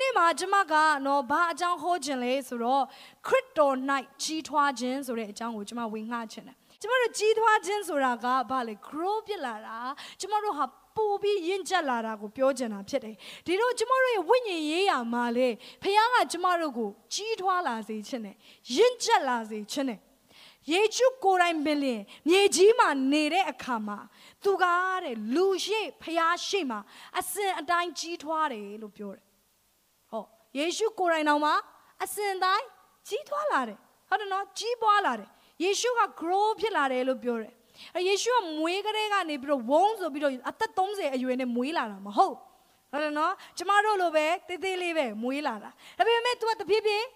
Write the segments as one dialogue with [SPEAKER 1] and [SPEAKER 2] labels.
[SPEAKER 1] နေ့မှာကျွန်မကနော်ဘာအကြောင်းဟောခြင်းလဲဆိုတော့ခရစ်တော်၌ကြီးထွားခြင်းဆိုတဲ့အကြောင်းကိုကျွန်မဝင်ငှခြင်းတယ်ကျမတို့ကြီးထွားခြင်းဆိုတာကဘာလဲ grow ဖြစ်လာတာကျမတို့ဟာပို့ပြီးရင့်ကျက်လာတာကိုပြောချင်တာဖြစ်တယ်ဒီတော့ကျမတို့ရဲ့ဝိညာဉ်ရေးရာမှာလေဖခင်ကကျမတို့ကိုကြီးထွားလာစေခြင်းနဲ့ရင့်ကျက်လာစေခြင်းနဲ့ယေရှုကိုယ်တိုင်ပင်လျင်မြေကြီးမှာနေတဲ့အခါမှာသူကတဲ့လူရှိဖျားရှိမှာအစဉ်အတိုင်းကြီးထွားတယ်လို့ပြောတယ်။ဟော ယေရှုကိုယ်တိုင်တော်မှာအစဉ်အတိုင်းကြီးထွားလာတယ်။ဟုတ်တယ်နော်ကြီးပွားလာတယ်။ယေရှုက grow ဖြစ်လာတယ်လို့ပြောတယ်။အဲယေရှုကမွေးကလေးကနေပြီးတော့ဝုန်းဆိုပြီးတော့အသက်30အရွယ်နဲ့မွေးလာတာမဟုတ်။ဟုတ်တယ်နော်ကျမတို့လိုပဲတေးသေးလေးပဲမွေးလာတာ။ဒါပေမဲ့ तू ကတဖြည်းဖြည်း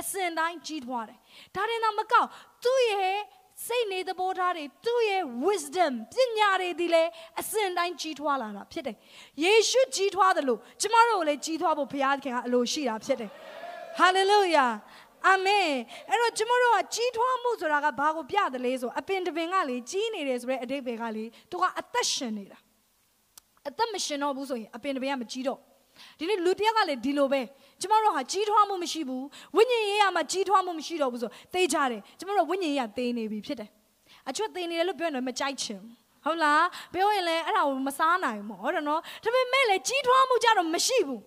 [SPEAKER 1] အစဉ်တိုင်းကြီးထွားတယ်ဒါရင်တော့မကောက်သူ့ရဲ့ စိတ်နေသဘောထားတွေသူ့ရဲ့ wisdom ပညာတွေဒီလေအစဉ်တိုင်းကြီးထွားလာတာဖြစ်တယ်ယေရှုကြီးထွားတယ်လို့ကျမတို့ကိုလည်းကြီးထွားဖို့ဘုရားခင်ကအလိုရှိတာဖြစ်တယ် hallelujah အာမင်အဲ့တော့ကျမတို့ကကြီးထွားမှုဆိုတာကဘာကိုပြတယ်လဲဆိုအပင်တပင်ကလေကြီးနေတယ်ဆိုတဲ့အတိတ်ပဲကလေသူကအသက်ရှင်နေတာအသက်မရှင်တော့ဘူးဆိုရင်အပင်တပင်ကမကြီးတော့ဒီနေ့လူတယောက်ကလည်းဒီလိုပဲ ကျမတို့ဟာကြီးထွားမှုမရှိဘူးဝိညာဉ်ရေးရမှာကြီးထွားမှုမရှိတော့ဘူးဆိုသိကြတယ်ကျမတို့ဝိညာဉ်ရေးကသေနေပြီဖြစ်တယ်အချွတ်သေနေတယ်လို့ပြောရင်မကြိုက်ချင်ဟုတ်လားပြောရင်လည်းအဲ့ဒါကိုမစားနိုင်ဘူးဟုတ်တယ်နော်ဒါပေမဲ့လည်းကြီးထွားမှုကြတော့မရှိဘူး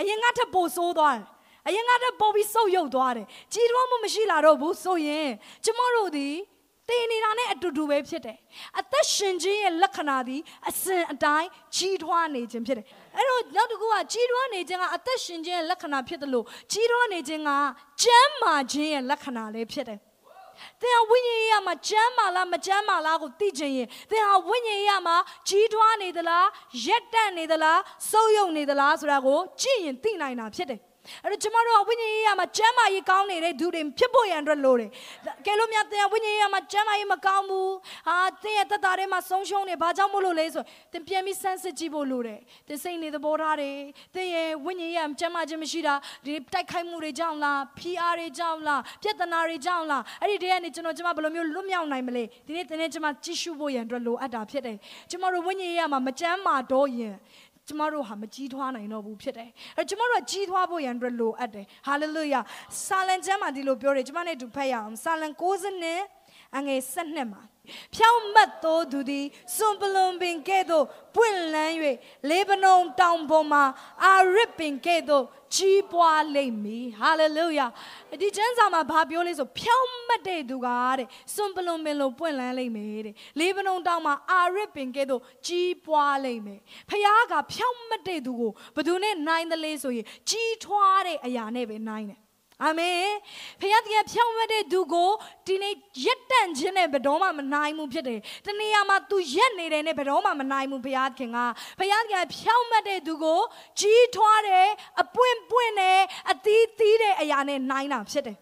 [SPEAKER 1] အရင်ကထပ်ပိုဆိုးသွားတယ်အရင်ကတည်းကပို့ပြီးစုပ်ယုပ်သွားတယ်ကြီးထွားမှုမရှိလာတော့ဘူးဆိုရင်ကျမတို့ဒီတည် နေတာနဲ့အတူတူပဲဖြစ်တယ်အသက်ရှင်ခြင်းရဲ့လက္ခဏာသည်အစဉ်အတိုင်းကြီးထွားနေခြင်းဖြစ်တယ်အဲ့တော့နောက်တစ်ခုကကြီးထွားနေခြင်းကအသက်ရှင်ခြင်းရဲ့လက္ခဏာဖြစ်တယ်လို့ကြီးထွားနေခြင်းကကျမ်းမာခြင်းရဲ့လက္ခဏာလည်းဖြစ်တယ်သင်ဟာဝိညာဉ်ရေးမှာကျမ်းမာလားမကျမ်းမာလားကိုသိချင်ရင်သင်ဟာဝိညာဉ်ရေးမှာကြီးထွားနေသလားရက်တက်နေသလားစုပ်ယုပ်နေသလားဆိုတာကိုကြည့်ရင်သိနိုင်တာဖြစ်တယ် အဲ့တော့ကျမတို့ကဝိညာဉ်ရေးရမှာကျမ်းမာရေးကောင်းနေတဲ့သူတွေဖြစ်ဖို့ရန်အတွက်လိုတယ်ကဲလို့များတင်ဝိညာဉ်ရေးရမှာကျမ်းမာရေးမကောင်းဘူးဟာတင်ရဲ့တက်တာထဲမှာဆုံးရှုံးနေဘာကြောင့်မို့လို့လဲဆိုတင်ပြန်ပြီးစမ်းစစ်ကြည့်ဖို့လိုတယ်တင်စိတ်နေသဘောထားတယ်တင်ရဲ့ဝိညာဉ်ရေးရကျမ်းမာခြင်းမရှိတာဒီတိုက်ခိုက်မှုတွေကြောင့်လား PR တွေကြောင့်လားပြဿနာတွေကြောင့်လားအဲ့ဒီတည်းကနေကျွန်တော်ကျမဘယ်လိုမျိုးလွတ်မြောက်နိုင်မလဲဒီနေ့တင်နေကျမကြည့်ရှုဖို့ရန်အတွက်လိုအပ်တာဖြစ်တယ်ကျမတို့ဝိညာဉ်ရေးရမှာမကျမ်းမာတော့ရင် ကျမတို့ဟာမကြီးထွားနိုင်တော့ဘူးဖြစ်တယ်အဲကျမတို့ကကြီးထွားဖို့ရန်အတွက်လိုအပ်တယ်ဟာလေလုယာဆာလံကျမ်းမှာဒီလိုပြောတယ်ကျမနဲ့တူဖတ်ရအောင်ဆာလံ60နဲ့အငယ်7မှာ ဖြောင်းမတ်သောသူသည်စွန်ပလွန်ပင်ကဲ့သို့ပွင့်လန်း၍လေဗနုန်တောင်ပေါ်မှာအာရစ်ပင်ကဲ့သို့ကြီးပွားလိမ့်မည်ဟာလေလုယာဒီကျမ်းစာမှာဘာပြောလဲဆိုဖြောင်းမတ်တဲ့သူကတဲ့စွန်ပလွန်ပင်လိုပွင့်လန်းလိမ့်မယ်တဲ့လေဗနုန်တောင်မှာအာရစ်ပင်ကဲ့သို့ကြီးပွားလိမ့်မယ်ဖခင်ကဖြောင်းမတ်တဲ့သူကိုဘယ်သူနဲ့နိုင်တယ်လဲဆိုရင်ကြီးထွားတဲ့အရာနဲ့ပဲနိုင်တယ် အာမင်ဖခင်တရားဖြောင်းမတဲ့သူကိုဒီနေ့ရက်တန့်ခြင်းနဲ့ဘယ်တော့မှမနိုင်ဘူးဖြစ်တယ်တနေရာမှာ तू ရက်နေတယ်နဲ့ဘယ်တော့မှမနိုင်ဘူးဘုရားခင်ကဘုရားခင်ဖြောင်းမတဲ့သူကိုကြီးထွားတယ်အပွင့်ပွင့်တယ်အသီးသီးတဲ့အရာနဲ့နိုင်တာဖြစ်တယ်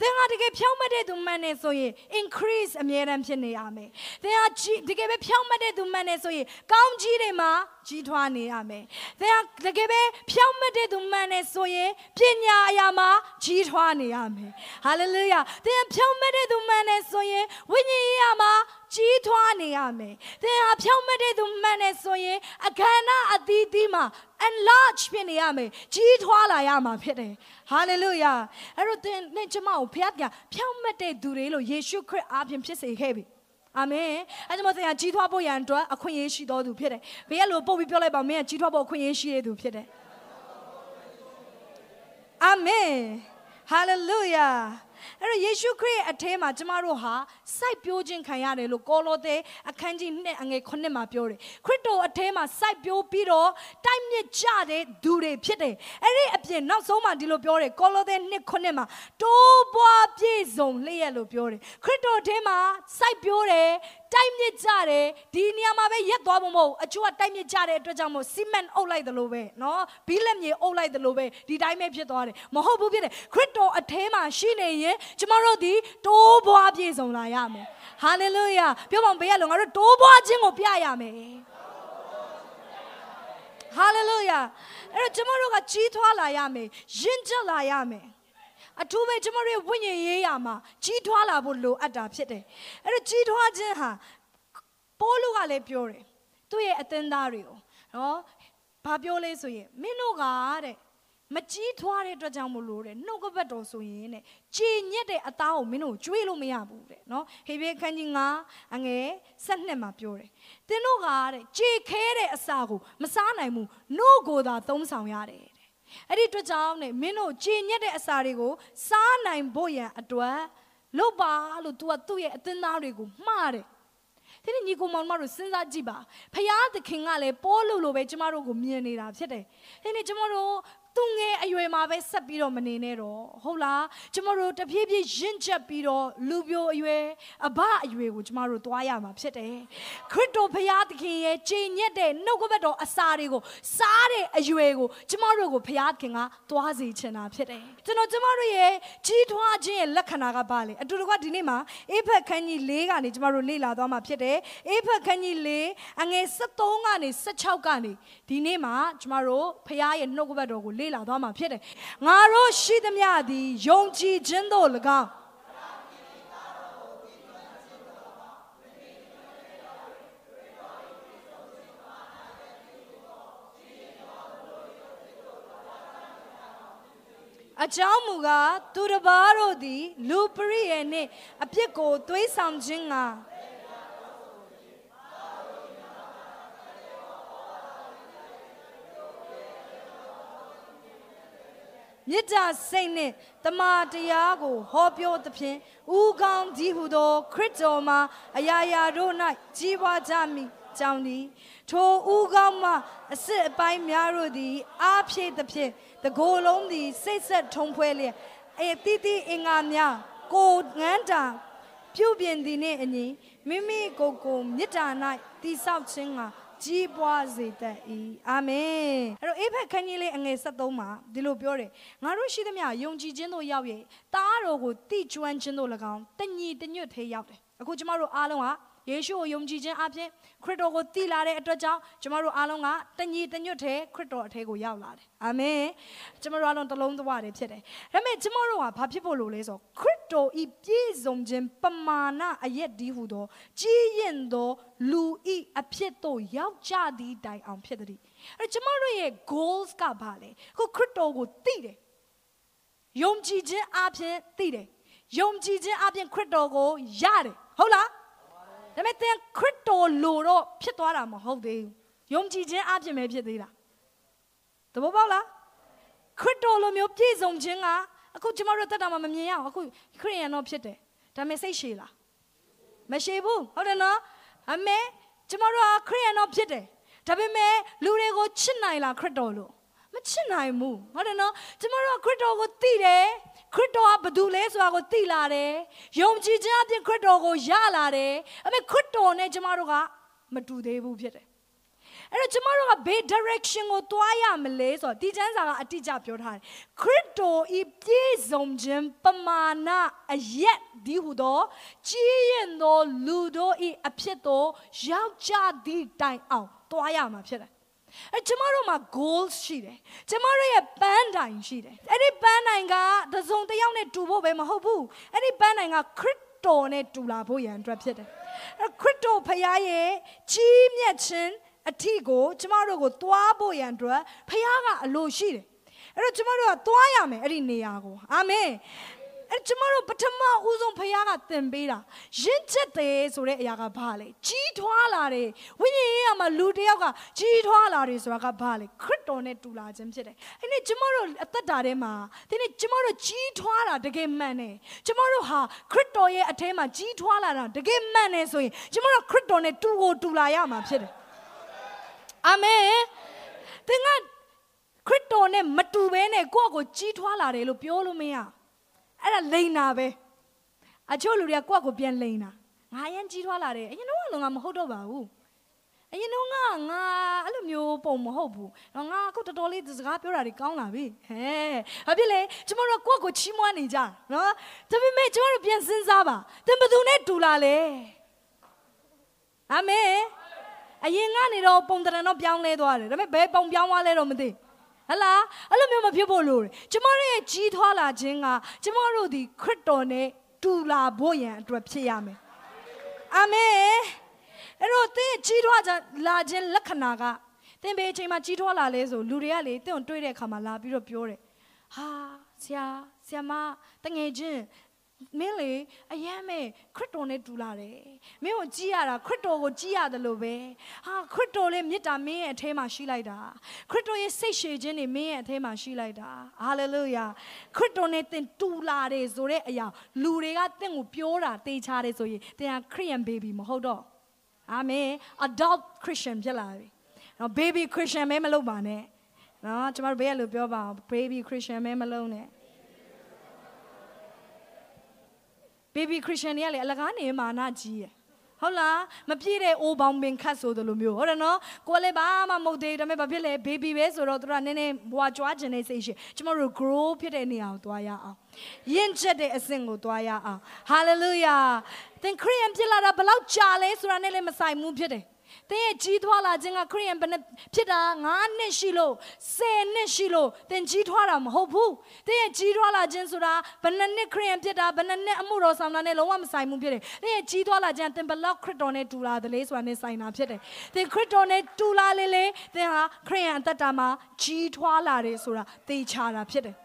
[SPEAKER 1] သင်ဟာတကယ်ဖြောင်းမတဲ့သူမှန်နေဆိုရင် increase အမြဲတမ်းဖြစ်နေရမယ်။သင်ဟာတကယ်ပဲဖြောင်းမတဲ့သူမှန်နေဆိုရင်ကောင်းကြီးတွေမှာကြီးထွားနေရမယ်။သင်ဟာတကယ်ပဲဖြောင်းမတဲ့သူမှန်နေဆိုရင်ပညာအရာမှာကြီးထွားနေရမယ်။ hallelujah သင်ဖြောင်းမတဲ့သူမှန်နေဆိုရင်ဝိညာဉ်ရေးရာမှာ ကြီးထွားနေရမယ်။သင်ဟာဖြောင်းမတဲ့သူမှန်နေဆိုရင်အခမ်းအနားအသီးသီးမှာ enlarge ဖြစ်နေရမယ်။ကြီးထွားလာရမှာဖြစ်တယ်။ hallelujah အဲ့တော့သင်နဲ့ကျမကိုဖခင်ကဖြောင်းမတဲ့သူတွေလို့ယေရှုခရစ်အားဖြင့်ဖြစ်စေခဲ့ပြီ။အာမင်အဲကြောင့်သင်ကကြီးထွားဖို့ရန်အတွက်အခွင့်အရေးရှိတော်သူဖြစ်တယ်။ဘေးကလို့ပို့ပြီးပြောလိုက်ပါမင်းကကြီးထွားဖို့အခွင့်အရေးရှိတဲ့သူဖြစ်တယ်။အာမင်ဟာလေလုယာ အဲ့တော့ယေရှုခရစ်အထဲမှာကျမတို့ဟာစိုက်ပျိုးခြင်းခံရတယ်လို့ကောလောသဲအခန်းကြီး2အငယ်9မှာပြောတယ်ခရစ်တော်အထဲမှာစိုက်ပျိုးပြီးတော့တိုက်မြစ်ကြတဲ့သူတွေဖြစ်တယ်အဲ့ဒီအပြင်နောက်ဆုံးမှာဒီလိုပြောတယ်ကောလောသဲ2 9မှာတိုးပွားပြည့်စုံလျက်လို့ပြောတယ်ခရစ်တော်အထဲမှာစိုက်ပျိုးတယ် တိုက်မြစ်ကြတယ်ဒီနေရာမှာပဲရက်သွားမှာမဟုတ်အချို့ကတိုက်မြစ်ကြတဲ့အတွက်ကြောင့်မို့စီမန့်အုပ်လိုက်တယ်လို့ပဲနော်ဘီးလက်မြေအုပ်လိုက်တယ်လို့ပဲဒီတိုင်းပဲဖြစ်သွားတယ်မဟုတ်ဘူးဖြစ်တယ်ခရစ်တော်အထဲမှာရှိနေရင်ကျမတို့ဒီတိုးပွားပြည့်စုံလာရမယ်ဟာလေလုယာပြောပါဦးဘေးကလုံးငါတို့တိုးပွားခြင်းကိုပြရမယ်ဟာလေလုယာအဲ့တော့ကျမတို့ကကြီးထွားလာရမယ်ယဉ်ကျက်လာရမယ် အထူးပဲကျမတို့ရဲ့ဝိညာဉ်ရေးရာမှာကြီးထွားလာဖို့လိုအပ်တာဖြစ်တယ်အဲ့တော့ကြီးထွားခြင်းဟာပိုးလူကလည်းပြောတယ်သူ့ရဲ့အသင်းသားတွေကိုနော်ဘာပြောလဲဆိုရင်မင်းတို့ကတဲ့မကြီးထွားတဲ့အတွက်ကြောင့်မလို့တဲ့နှုတ်ကပတ်တော်ဆိုရင်တဲ့ကြည်ညက်တဲ့အသားကိုမင်းတို့ကျွေးလို့မရဘူးတဲ့နော်ဟေဘဲခန်းကြီး9အငယ်7မှာပြောတယ်သင်တို့ကတဲ့ကြည်ခဲတဲ့အစာကိုမစားနိုင်ဘူးနှုတ်ကိုသာသုံးဆောင်ရတယ်တဲ့ အဲ့ဒီအတွက်ကြောင့်တဲ့မင်းတို့ကြည်ညက်တဲ့အစာတွေကိုစားနိုင်ဖို့ရန်အတွက်လုပ်ပါလို့ तू ကသူ့ရဲ့အသင်းသားတွေကိုမှားတယ်ဒီနေ့ညီကိုမောင်မတို့စဉ်းစားကြည့်ပါဖယားသခင်ကလည်းပိုးလို့လို့ပဲကျမတို့ကိုမြင်နေတာဖြစ်တယ်ဒီနေ့ကျမတို့ သူငယ်အရွယ်မှာပဲဆက်ပြီးတော့မနေနဲ့တော့ဟုတ်လားကျမတို့တဖြည်းဖြည်းရင့်ချက်ပြီးတော့လူပြိုအရွယ်အဘအရွယ်ကိုကျမတို့သွားရမှာဖြစ်တယ်ခရစ်တော်ဖယားသခင်ရဲ့ကြည်ညက်တဲ့နှုတ်ကပတ်တော်အစာတွေကိုစားတဲ့အရွယ်ကိုကျမတို့ကိုဖယားသခင်ကသွားစေချင်တာဖြစ်တယ်ကျွန်တော်ကျမတို့ရဲ့ကြီးထွားခြင်းရဲ့လက္ခဏာကဘာလဲအတူတကွဒီနေ့မှာအေဖက်ခန်းကြီး၄ကနေကျမတို့လေ့လာသွားမှာဖြစ်တယ်အေဖက်ခန်းကြီး၄အငယ်73ကနေ16ကနေဒီနေ့မှာကျမတို့ဖယားရဲ့နှုတ်ကပတ်တော်ကိုလေ့လာသွားမှာဖြစ်တယ်ငါတို့ရှိသမျှသည်ယုံကြည်ခြင်းတို့၎င်းအကြောင်းမူကားသူတစ်ပါးတို့သည် လူပရိယေနှင့်အပြစ်ကိုသွေးဆောင်ခြင်းငါ မေတ္တာစိတ်နှင့်တမာတရားကိုဟောပြောသဖြင့်ဥကောင်းကြီးဟုသော ခရစ်တော်မှာအရာရာတို့၌ကြီးပွားကြမည်ကြောင့်သည်ထိုဥကောင်းမှအစစ်အပိုင်းများတို့သည်အားဖြည့်သဖြင့်တကိုယ်လုံးသည်စိတ်ဆက်ထုံဖွဲလျက်အေတိတိအင်္ဂါများကိုငန်းတာပြုပြင်သည်နှင့်အညီမိမိကိုယ်ကိုမေတ္တာ၌တိဆောက်ခြင်းက ကြီးပွားစေတတ်၏အာမင်အဲ့တော့အေဖက်ခန်းကြီးလေးအငယ်73မှာဒီလိုပြောတယ်ငါတို့ရှိသမျှယုံကြည်ခြင်းတို့ရောက်ရဲ့တားတော်ကိုတိကျွမ်းခြင်းတို့၎င်းတညီတညွတ်သေးရောက်တယ်အခုကျမတို့အားလုံးက ယေရှုကိုယုံကြည်ခြင်းအပြင်ခရစ်တော်ကိုတည်လာတဲ့အတွက်ကြောင့်ကျမတို့အားလုံးကတညီတညွတ်တဲ့ခရစ်တော်အထဲကိုရောက်လာတယ်အာမင်ကျမတို့အားလုံးတစ်လုံးသွားတယ်ဖြစ်တယ်ဒါပေမဲ့ကျမတို့ကဘာဖြစ်ဖို့လို့လဲဆိုခရစ်တော်ဤပြည့်စုံခြင်းပမာဏအရက်ဒီဟုသောကြီးရင်သောလူဤအဖြစ်သို့ရောက်ကြသည့်တိုင်အောင်ဖြစ်သည်အဲကျမတို့ရဲ့ goals ကဘာလဲခုခရစ်တော်ကိုတည်တယ်ယုံကြည်ခြင်းအပြင်တည်တယ်ယုံကြည်ခြင်းအပြင်ခရစ်တော်ကိုရတယ်ဟုတ်လား ဒါပေမဲ့သင်ခရစ်တော်လိုတော့ဖြစ်သွားတာမဟုတ်သေးဘူးယုံကြည်ခြင်းအပြင်ပဲဖြစ်သေးလားသဘောပေါက်လားခရစ်တော်လိုမျိုးပြည့်စုံခြင်းကအခုကျမတို့တက်တာမှမမြင်ရအောင်အခုခရစ်ယာန်တော့ဖြစ်တယ်ဒါပေမဲ့စိတ်ရှည်လားမရှည်ဘူးဟုတ်တယ်နော်အမေကျမတို့ကခရစ်ယာန်တော့ဖြစ်တယ်ဒါပေမဲ့လူတွေကိုချစ်နိုင်လားခရစ်တော်လို့မချစ်နိုင်ဘူးဟုတ်တယ်နော်ကျမတို့ကခရစ်တော်ကိုသိတယ် ခရစ်တော်ကဘယ်သူလဲဆိုတာကိုသိလာတယ်ယုံကြည်ခြင်းအပြင်ခရစ်တော်ကိုရလာတယ်အမေခရစ်တော်နဲ့ကျမတို့ကမတူသေးဘူးဖြစ်တယ်အဲ့တော့ကျမတို့ကဘေး direction ကိုသွားရမလဲဆိုတော့ဒီကျမ်းစာကအတိအကျပြောထားတယ်ခရစ်တော်ဤပြည့်စုံခြင်းပမာဏအရက်ဒီဟုသောကြီးရင်သောလူတို့ဤအဖြစ်သောယောက်ျားသည့်တိုင်အောင်သွားရမှာဖြစ်တယ် အဲကျမတို့မှာ goals ရှိတယ်ကျမတို့ရဲ့ပန်းတိုင်ရှိတယ်အဲ့ဒီပန်းတိုင်ကတစုံတစ်ယောက်နဲ့တူဖို့ပဲမဟုတ်ဘူးအဲ့ဒီပန်းတိုင်ကခရစ်တော်နဲ့တူလာဖို့ရန်အတွက်ဖြစ်တယ်အဲခရစ်တော်ဖခင်ရဲ့ကြီးမြတ်ခြင်းအထီကိုကျမတို့ကိုသွားဖို့ရန်အတွက်ဖခင်ကအလိုရှိတယ်အဲ့တော့ကျမတို့ကသွားရမယ်အဲ့ဒီနေရာကိုအာမင် အဲ့ကျမတို့ပထမဦးဆုံးဖခင်ကသင်ပေးတာရင့်ချက်တယ်ဆိုတဲ့အရာကဘာလဲကြီးထွားလာတယ်ဝိညာဉ်ရေးရမှာလူတစ်ယောက်ကကြီးထွားလာတယ်ဆိုတာကဘာလဲခရစ်တော်နဲ့တူလာခြင်းဖြစ်တယ်အဲ့ဒီကျမတို့အသက်တာထဲမှာဒီနေ့ကျမတို့ကြီးထွားတာတကယ်မှန်တယ်ကျမတို့ဟာခရစ်တော်ရဲ့အထဲမှာကြီးထွားလာတာတကယ်မှန်တယ်ဆိုရင်ကျမတို့ခရစ်တော်နဲ့တူကိုတူလာရမှာဖြစ်တယ်အာမင်သင်ကခရစ်တော်နဲ့မတူဘဲနဲ့ကိုယ့်အကိုကြီးထွားလာတယ်လို့ပြောလို့မရ အဲ့ဒါလိန်တာပဲအချို့လူတွေကကိုယ့်အကိုပြန်လိန်တာငါရန်ကြီးထွားလာတယ်အရင်တော့ငါမဟုတ်တော့ပါဘူးအရင်တော့ငါငါအဲ့လိုမျိုးပုံမဟုတ်ဘူးတော့ငါအခုတော်တော်လေးစကားပြောတာတွေကောင်းလာပြီဟဲ့ဘာဖြစ်လဲကျမတို့ကိုယ့်ကိုချီးမွမ်းနေကြနော်ဒါပေမဲ့ကျမတို့ပြန်စဉ်းစားပါသင်ဘယ်သူနဲ့တူလာလဲအာမင်အရင်ကနေတော့ပုံတရံတော့ပြောင်းလဲသွားတယ်ဒါပေမဲ့ဘယ်ပုံပြောင်းသွားလဲတော့မသိ ဟလာအဲ့လိုမျိုးမဖြစ်ဖို့လိုတယ်ကျမတို့ရဲ့ကြီးထွားလာခြင်းကကျမတို့ဒီခရစ်တော်နဲ့တူလာဖို့ရန်အတွက်ဖြစ်ရမယ်အာမင်အဲ့တော့သင်ကြီးထွားလာခြင်းလက္ခဏာကသင်ဘယ်အချိန်မှာကြီးထွားလာလဲဆိုလူတွေကလေတင့်ကိုတွေးတဲ့အခါမှာလာပြီးတော့ပြောတယ်ဟာဆရာဆရာမတငယ်ချင်း မင်းလေအယမ်းမဲ့ခရစ်တော်နဲ့တူလာတယ်မင်းကိုကြည့်ရတာခရစ်တော်ကိုကြည့်ရတယ်လို့ပဲဟာခရစ်တော်လေးမေတ္တာမင်းရဲ့အထဲမှာရှိလိုက်တာခရစ်တော်ရဲ့စိတ်ရှည်ခြင်းတွေမင်းရဲ့အထဲမှာရှိလိုက်တာဟာလေလုယာခရစ်တော်နဲ့သင်တူလာတယ်ဆိုတဲ့အရာလူတွေကသင်ကိုပြောတာတေးချတယ်ဆိုရင်သင်ကခရစ်ယာန်ဘေဘီမဟုတ်တော့အာမင် adult christian ဖြစ်လာပြီနော် baby christian မဲမလုပ်ပါနဲ့နော်ကျမတို့ဘေးကလို့ပြောပါအောင် baby christian မဲမလုပ်နဲ့ baby christian တွေကလေအလကားနေမာနကြီးရယ်ဟုတ်လားမပြည့်တဲ့အိုးပေါင်းပင်ခတ်ဆိုသလိုမျိုးဟုတ်တယ်နော်ကိုယ်လည်းဘာမှမဟုတ်သေးဒါပေမဲ့ဘာဖြစ်လဲ baby ပဲဆိုတော့သူကနည်းနည်းဘွာကြွားခြင်းနဲ့စိတ်ရှိကျမတို့ grow ဖြစ်တဲ့နေရာကိုသွားရအောင်ယဉ်ချက်တဲ့အဆင့်ကိုသွားရအောင် hallelujah သင်ခရိယန်ဖြစ်လာတာဘယ်လောက်ကြာလဲဆိုတာနဲ့လည်းမဆိုင်ဘူးဖြစ်တယ် သင်ရဲ့ကြီးထွားလာခြင်းကခရိယန်ဘယ်နဲ့ဖြစ်တာ9နှစ်ရှိလို့10နှစ်ရှိလို့သင်ကြီးထွားတာမဟုတ်ဘူးသင်ရဲ့ကြီးထွားလာခြင်းဆိုတာဘယ်နှစ်နှစ်ခရိယန်ဖြစ်တာဘယ်နှစ်နှစ်အမှုတော်ဆောင်တာနဲ့လုံးဝမဆိုင်ဘူးဖြစ်တယ်သင်ရဲ့ကြီးထွားလာခြင်းသင်ဘယ်လောက်ခရစ်တော်နဲ့တူလာတယ်လေဆိုတာနဲ့ဆိုင်တာဖြစ်တယ်သင်ခရစ်တော်နဲ့တူလာလေလေသင်ဟာခရိယန်အသက်တာမှာကြီးထွားလာတယ်ဆိုတာသိချတာဖြစ်တယ်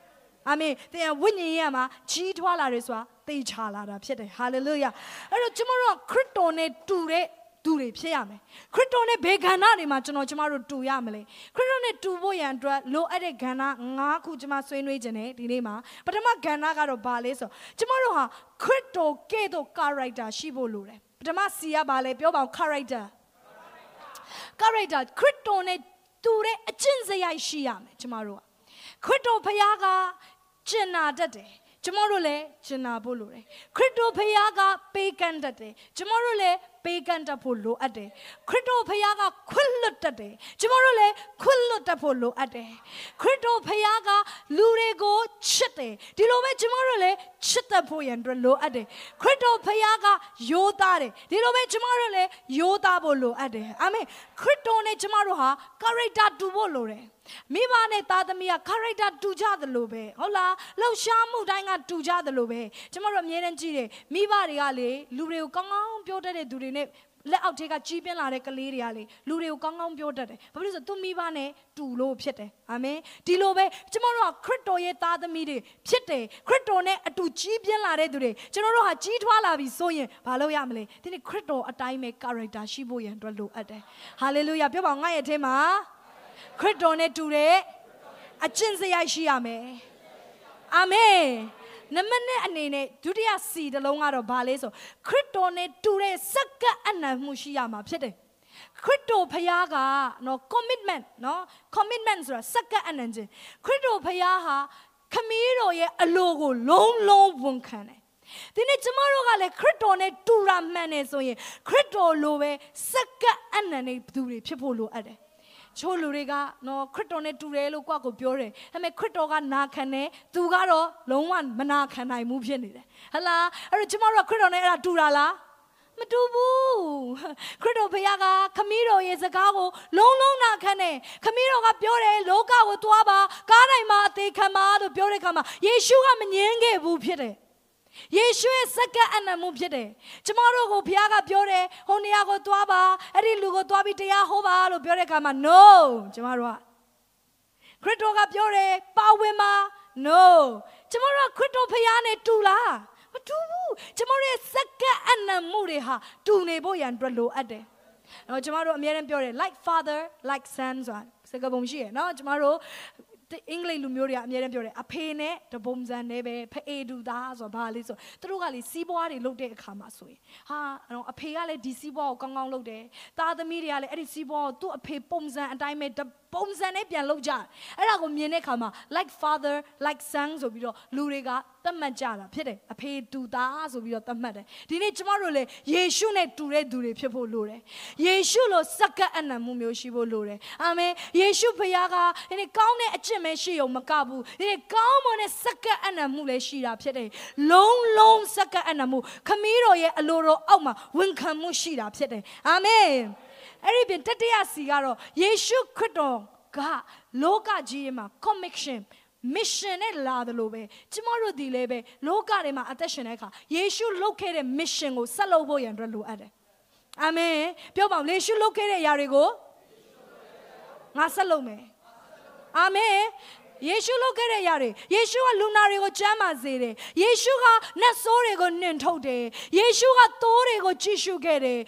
[SPEAKER 1] အာမင်သင်ဝိညာဉ်ရေးမှာကြီးထွားလာတယ်ဆိုတာသိချလာတာဖြစ်တယ်ဟာလေလုယာအဲ့တော့ကျွန်တော်တို့ခရစ်တော်နဲ့တူတဲ့ သူတွေဖြစ်ရမယ်ခရစ်တော်နဲ့ဘယ်ကဏ္ဍတွေမှာကျွန်တော်ကျမတို့တူရမလဲခရစ်တော်နဲ့တူဖို့ရန်အတွက်လိုအပ်တဲ့ကဏ္ဍ၅ခုကျမဆွေးနွေးခြင်းနဲ့ဒီနေ့မှာပထမကဏ္ဍကတော့ဘာလဲဆိုကျမတို့ဟာခရစ်တော်ကဲ့သို့ character ရှိဖို့လိုတယ်ပထမစီကဘာလဲပြောပါအောင် character character ခရစ်တော်နဲ့တူတဲ့အကျင့်စရိုက်ရှိရမယ်ကျမတို့ကခရစ်တော်ဖခင်ကကျင်နာတတ်တယ် ကျမတို့လည်းကျင်နာဖို့လိုတယ်ခရစ်တော်ဖခင်ကပေးကမ်းတတ်တယ်ကျမတို့လည်းပေးကမ်းတတ်ဖို့လိုအပ်တယ်ခရစ်တော်ဖခင်ကခွင့်လွတ်တတ်တယ်ကျမတို့လည်းခွင့်လွတ်တတ်ဖို့လိုအပ်တယ်ခရစ်တော်ဖခင်ကလူတွေကိုချစ်တယ်ဒီလိုပဲကျမတို့လည်းချစ်တတ်ဖို့ရန်အတွက်လိုအပ်တယ်ခရစ်တော်ဖခင်ကယိုးသားတယ်ဒီလိုပဲကျမတို့လည်းယိုးသားဖို့လိုအပ်တယ်အာမင်ခရစ်တော်နဲ့ကျမတို့ဟာ character တူဖို့လိုတယ် မိဘနဲ့သားသမီးက character တူကြသလိုပဲဟုတ်လားလှုပ်ရှားမှုတိုင်းကတူကြသလိုပဲကျမတို့အမြဲတမ်းကြည့်တယ်မိဘတွေကလေလူတွေကိုကောင်းကောင်းပြောတတ်တဲ့သူတွေနဲ့လက်အောက်ထဲကကြီးပြင်းလာတဲ့ကလေးတွေကလေလူတွေကိုကောင်းကောင်းပြောတတ်တယ်ဘာဖြစ်လို့ဆိုသူမိဘနဲ့တူလို့ဖြစ်တယ်အာမင်ဒီလိုပဲကျမတို့ကခရစ်တော်ရဲ့သားသမီးတွေဖြစ်တယ်ခရစ်တော်နဲ့အတူကြီးပြင်းလာတဲ့သူတွေကျွန်တော်တို့ဟာကြီးထွားလာပြီဆိုရင်ဘာလုပ်ရမလဲဒီနေ့ခရစ်တော်အတိုင်းပဲ character ရှိဖို့ရန်အတွက်လိုအပ်တယ်ဟာလေလုယာပြောပါငါရဲ့အထင်းမှာ ခရစ်တော်နဲ့တူတဲ့အကျင့်စရိုက်ရှိရမယ်အာမင်နမနဲ့အနေနဲ့ဒုတိယစီတစ်လုံးကတော့ဘာလဲဆိုခရစ်တော်နဲ့တူတဲ့စက္ကအနံမှုရှိရမှာဖြစ်တယ်ခရစ်တော်ဖခင်ကနော် commitment နော် commitment ဆိုတာစက္ကအနံခြင်းခရစ်တော်ဖခင်ဟာခမည်းတော်ရဲ့အလိုကိုလုံးလုံးဝန်ခံတယ်ဒီနေ့ကျမတို့ကလည်းခရစ်တော်နဲ့တူတာမှန်တယ်ဆိုရင်ခရစ်တော်လိုပဲစက္ကအနံနဲ့ဘသူတွေဖြစ်ဖို့လိုအပ်တယ် ချို့လူတွေကနော်ခရစ်တော်နဲ့တူတယ်လို့ကိုယ့်ကိုပြောတယ်ဒါပေမဲ့ခရစ်တော်ကနာခံတယ်သူကတော့လုံးဝမနာခံနိုင်ဘူးဖြစ်နေတယ်ဟလာအဲ့တော့ကျမတို့ကခရစ်တော်နဲ့အဲ့ဒါတူတာလားမတူဘူးခရစ်တော်ဘုရားကခမည်းတော်ရဲ့စကားကိုလုံးလုံးနာခံတယ်ခမည်းတော်ကပြောတယ်လောကကိုသွားပါကားတိုင်းမှာအသေးခံပါလို့ပြောတဲ့အခါမှာယေရှုကမငြင်းခဲ့ဘူးဖြစ်တယ် ယေရှုရဲ့စက္ကအနံမှုဖြစ်တယ်။ကျမတို့ကိုဘုရားကပြောတယ်ဟိုနေရာကိုသွားပါအဲ့ဒီလူကိုသွားပြီးတရားဟောပါလို့ပြောတဲ့အခါမှာ no ကျမတို့ကခရစ်တော်ကပြောတယ်ပါဝင်ပါ no ကျမတို့ကခရစ်တော်ဘုရားနဲ့တူလားမတူဘူးကျမတို့ရဲ့စက္ကအနံမှုတွေဟာတူနေဖို့ရန်အတွက်လိုအပ်တယ်။နော်ကျမတို့အများနဲ့ပြောတယ် like father like son ဆိုတာစကားပုံရှိရနော်ကျမတို့ အင်္ဂလိပ်လူမျိုးတွေကအများနဲ့ပြောတယ်အဖေနဲ့တပုံစံနဲ့ပဲဖအေတူသားဆိုဘာလဲဆိုသူတို့ကလေစီးပွားတွေလုပ်တဲ့အခါမှာဆိုရင်ဟာအဖေကလည်းဒီစီးပွားကိုကောင်းကောင်းလုပ်တယ်သားသမီးတွေကလည်းအဲ့ဒီစီးပွားကိုသူ့အဖေပုံစံအတိုင်းပဲ ပုံစံနဲ့ပြန်လုပ်ကြအဲ့ဒါကိုမြင်တဲ့အခါမှာ like father like son ဆိုပြီးတော့လူတွေကသတ်မှတ်ကြတာဖြစ်တယ်အဖေတူသားဆိုပြီးတော့သတ်မှတ်တယ်ဒီနေ့ကျမတို့လည်းယေရှုနဲ့တူတဲ့သူတွေဖြစ်ဖို့လိုတယ်ယေရှုလိုစက္ကအနံမှုမျိုးရှိဖို့လိုတယ်အာမင်ယေရှုဖခင်ကဒီနေ့ကောင်းတဲ့အကျင့်ပဲရှိုံမကဘူးဒီနေ့ကောင်းမွန်တဲ့စက္ကအနံမှုလည်းရှိတာဖြစ်တယ်လုံးလုံးစက္ကအနံမှုခမည်းတော်ရဲ့အလိုတော်အောက်မှာဝန်ခံမှုရှိတာဖြစ်တယ်အာမင် အဲ့ဒီပြင်တတိယစီကတော့ယေရှုခရစ်တော်ကလောကကြီးမှာ conviction mission နဲ့လာတယ်လို့ပဲကျမတို့ဒီလည်းပဲလောကထဲမှာအသက်ရှင်တဲ့အခါယေရှုလုပ်ခဲ့တဲ့ mission ကိုဆက်လုပ်ဖို့ရန်အတွက်လိုအပ်တယ်အာမင်ပြောပါဦးယေရှုလုပ်ခဲ့တဲ့အရာတွေကိုငါဆက်လုပ်မယ်အာမင် ယေရှုလုပ်ခဲ့တဲ့အရာတွေယေရှုကလူနာတွေကိုကျမ်းမာစေတယ်ယေရှုကနတ်ဆိုးတွေကိုနှင်ထုတ်တယ်ယေရှုကသိုးတွေကိုကြည့်ရှုခဲ့တယ်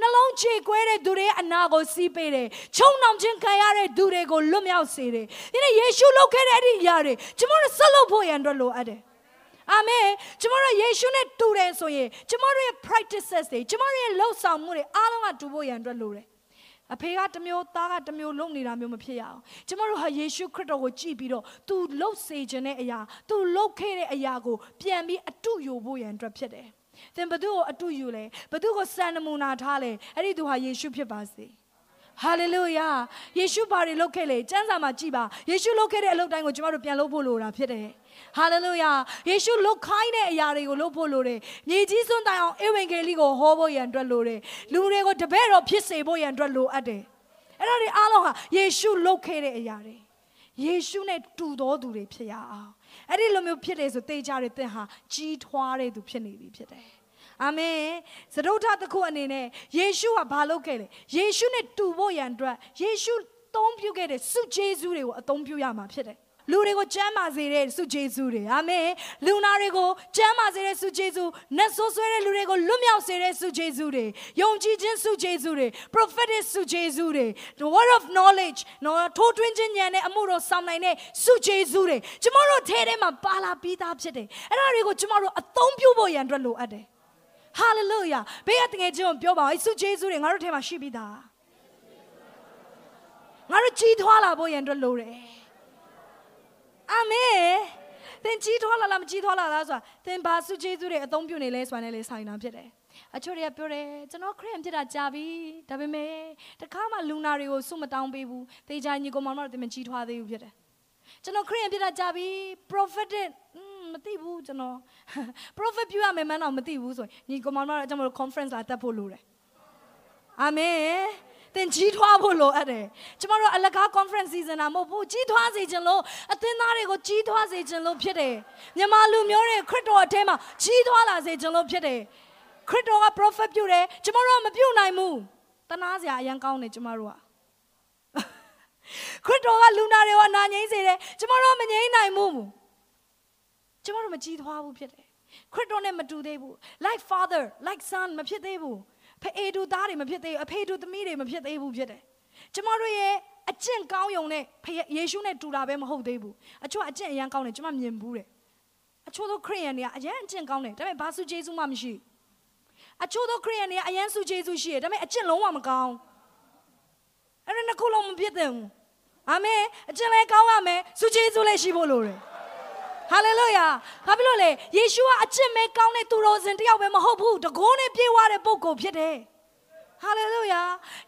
[SPEAKER 1] နှလုံးချေကွဲတဲ့သူတွေအနာကိုစီးပေးတယ်ချုံနှောင်ခြင်းခံရတဲ့သူတွေကိုလွတ်မြောက်စေတယ်ဒီနေ့ယေရှုလုပ်ခဲ့တဲ့အဲ့ဒီအရာတွေကျွန်တော်တို့ဆက်လုပ်ဖို့ရန်အတွက်လိုအပ်တယ်အာမင်ကျွန်တော်တို့ယေရှုနဲ့တူတယ်ဆိုရင်ကျွန်တော်တို့ရဲ့ practices တွေကျွန်တော်တို့ရဲ့လှုပ်ဆောင်မှုတွေအားလုံးကတူဖို့ရန်အတွက်လိုတယ် အဖေကတမျိုးသားကတမျိုးလုပ်နေတာမျိုးမဖြစ်ရအောင်ကျမတို့ဟာယေရှုခရစ်တော်ကိုကြည့်ပြီးတော့ तू လှုပ်စေခြင်းတဲ့အရာ तू လှုပ်ခဲ့တဲ့အရာကိုပြန်ပြီးအတုယူဖို့ရန်အတွက်ဖြစ်တယ်သင်ဘသူ့ကိုအတုယူလဲဘသူ့ကိုစံနမူနာထားလဲအဲ့ဒီသူဟာယေရှုဖြစ်ပါစေ ဟာလေလုယာယေရှုဘာတွေလုပ်ခဲ့လဲစံစာမှာကြည်ပါယေရှုလုပ်ခဲ့တဲ့အလုပ်တိုင်းကိုကျမတို့ပြန်လုပ်ဖို့လိုတာဖြစ်တယ်ဟာလေလုယာယေရှုလုတ်ခိုင်းတဲ့အရာတွေကိုလုပ်ဖို့လိုတယ်မြေကြီးစွန်းတိုင်အောင်ဧဝံဂေလိကိုဟောဖို့ရန်အတွက်လိုတယ်လူတွေကိုတပည့်တော်ဖြစ်စေဖို့ရန်အတွက်လိုအပ်တယ်အဲ့ဒါတွေအားလုံးဟာယေရှုလုပ်ခဲ့တဲ့အရာတွေယေရှုနဲ့တူတော်သူတွေဖြစ်ရအောင်အဲ့ဒီလိုမျိုးဖြစ်တယ်ဆိုတေချာတွေသင်ဟာကြီးထွားတဲ့သူဖြစ်နေပြီဖြစ်တယ် အာမင်သဒုဋ္ဌတစ်ခုအနေနဲ့ယေရှုကဘာလုပ်ခဲ့လဲယေရှုနဲ့တူဖို့ရန်အတွက်ယေရှုသုံးပြုခဲ့တဲ့စုဂျေဇုတွေကိုအသုံးပြုရမှာဖြစ်တယ်လူတွေကိုကျမ်းမာစေတဲ့ဆုဂျေဇုတွေအာမင်လူနာတွေကိုကျမ်းမာစေတဲ့ဆုဂျေဇုနတ်ဆိုးဆွဲတဲ့လူတွေကိုလွတ်မြောက်စေတဲ့ဆုဂျေဇုတွေယုံကြည်ခြင်းဆုဂျေဇုတွေ prophetic ဆုဂျေဇုတွေ the word of knowledge နော်ထိုးထွင်းခြင်းဉာဏ်နဲ့အမှုတော်ဆောင်နိုင်တဲ့ဆုဂျေဇုတွေကျမတို့ထဲထဲမှာပါလာပြီးသားဖြစ်တယ်အဲ့ဒါတွေကိုကျမတို့အသုံးပြုဖို့ရန်အတွက်လိုအပ်တယ် hallelujah ဘေးကတကယ်ချင်းပြောပါဦးဆုဂျေဇုတွေငါတို့ထဲမှာရှိပြီးသားငါတို့ကြီးထွားလာဖို့ရန်အတွက်လိုတယ်အာမင်သင်ကြီးထွားလာလားမကြီးထွားလာလားဆိုတာသင်ဘာစုကျေးဇူးတွေအသုံးပြုနေလဲဆိုတာနဲ့လေဆိုင်တာဖြစ်တယ်အချို့တွေကပြောတယ်ကျွန်တော်ခရစ်ယာန်ဖြစ်တာကြာပြီဒါပေမဲ့တခါမှလူနာတွေကိုစုမတောင်းပေးဘူးတေချာညီကောင်မတို့တင်မကြီးထွားသေးဘူးဖြစ်တယ်ကျွန်တော်ခရစ်ယာန်ဖြစ်တာကြာပြီ prophetic မသိဘူးကျွန်တော် prophet ပြုရမယ်မှန်းတော့မသိဘူးဆိုရင်ညီကောင်မတို့အကြောင်းမလို့ conference လာတက်ဖို့လိုတယ်အာမင်သင်ကြီးထွားဖို့လိုအပ်တယ်ကျမတို့အလကား conference season တာမဟုတ်ဘူးကြီးထွားစေခြင်းလို့အသင်းသားတွေကိုကြီးထွားစေခြင်းလို့ဖြစ်တယ်မြန်မာလူမျိုးတွေခရစ်တော်အထဲမှာကြီးထွားလာစေခြင်းလို့ဖြစ်တယ်ခရစ်တော်က prophet ပြုတယ်ကျမတို့ကမပြုနိုင်ဘူးတနာစရာအရင်ကောင်းတယ်ကျမတို့ကခရစ်တော်ကလူနာတွေကနာငြိမ့်စေတယ်ကျမတို့မငြိမ့်နိုင်ဘူး ကျမတို့မကြီးထွားဘူးဖြစ်တယ်ခရစ်တော်နဲ့မတူသေးဘူး like father like son မဖြစ်သေးဘူးဖအေတူသားတွေမဖြစ်သေးဘူးအဖေတူသမီးတွေမဖြစ်သေးဘူးဖြစ်တယ်ကျမတို့ရဲ့အကျင့်ကောင်းယုံနဲ့ယေရှုနဲ့တူတာပဲမဟုတ်သေးဘူးအချို့အကျင့်အရန်ကောင်းတယ်ကျမမြင်ဘူးတယ်အချို့သောခရိယန်တွေကအရန်အကျင့်ကောင်းတယ်ဒါပေမဲ့ဘာစုဂျေစုမှမရှိအချို့သောခရိယန်တွေကအရန်စုဂျေစုရှိတယ်ဒါပေမဲ့အကျင့်လုံးဝမကောင်းအဲ့ဒါနှစ်ခုလုံးမဖြစ်သင့်ဘူးအာမင်အကျင့်လည်းကောင်းရမယ်စုဂျေစုလည်းရှိဖို့လိုတယ် ဟာလေလုယာဘာဖြစ်လို့လဲယေရှုကအချစ်မဲကောင်းတဲ့သူတော်စင်တယောက်ပဲမဟုတ်ဘူးတကိုးနဲ့ပြေဝတဲ့ပုဂ္ဂိုလ်ဖြစ်တယ်ဟာလေလုယာ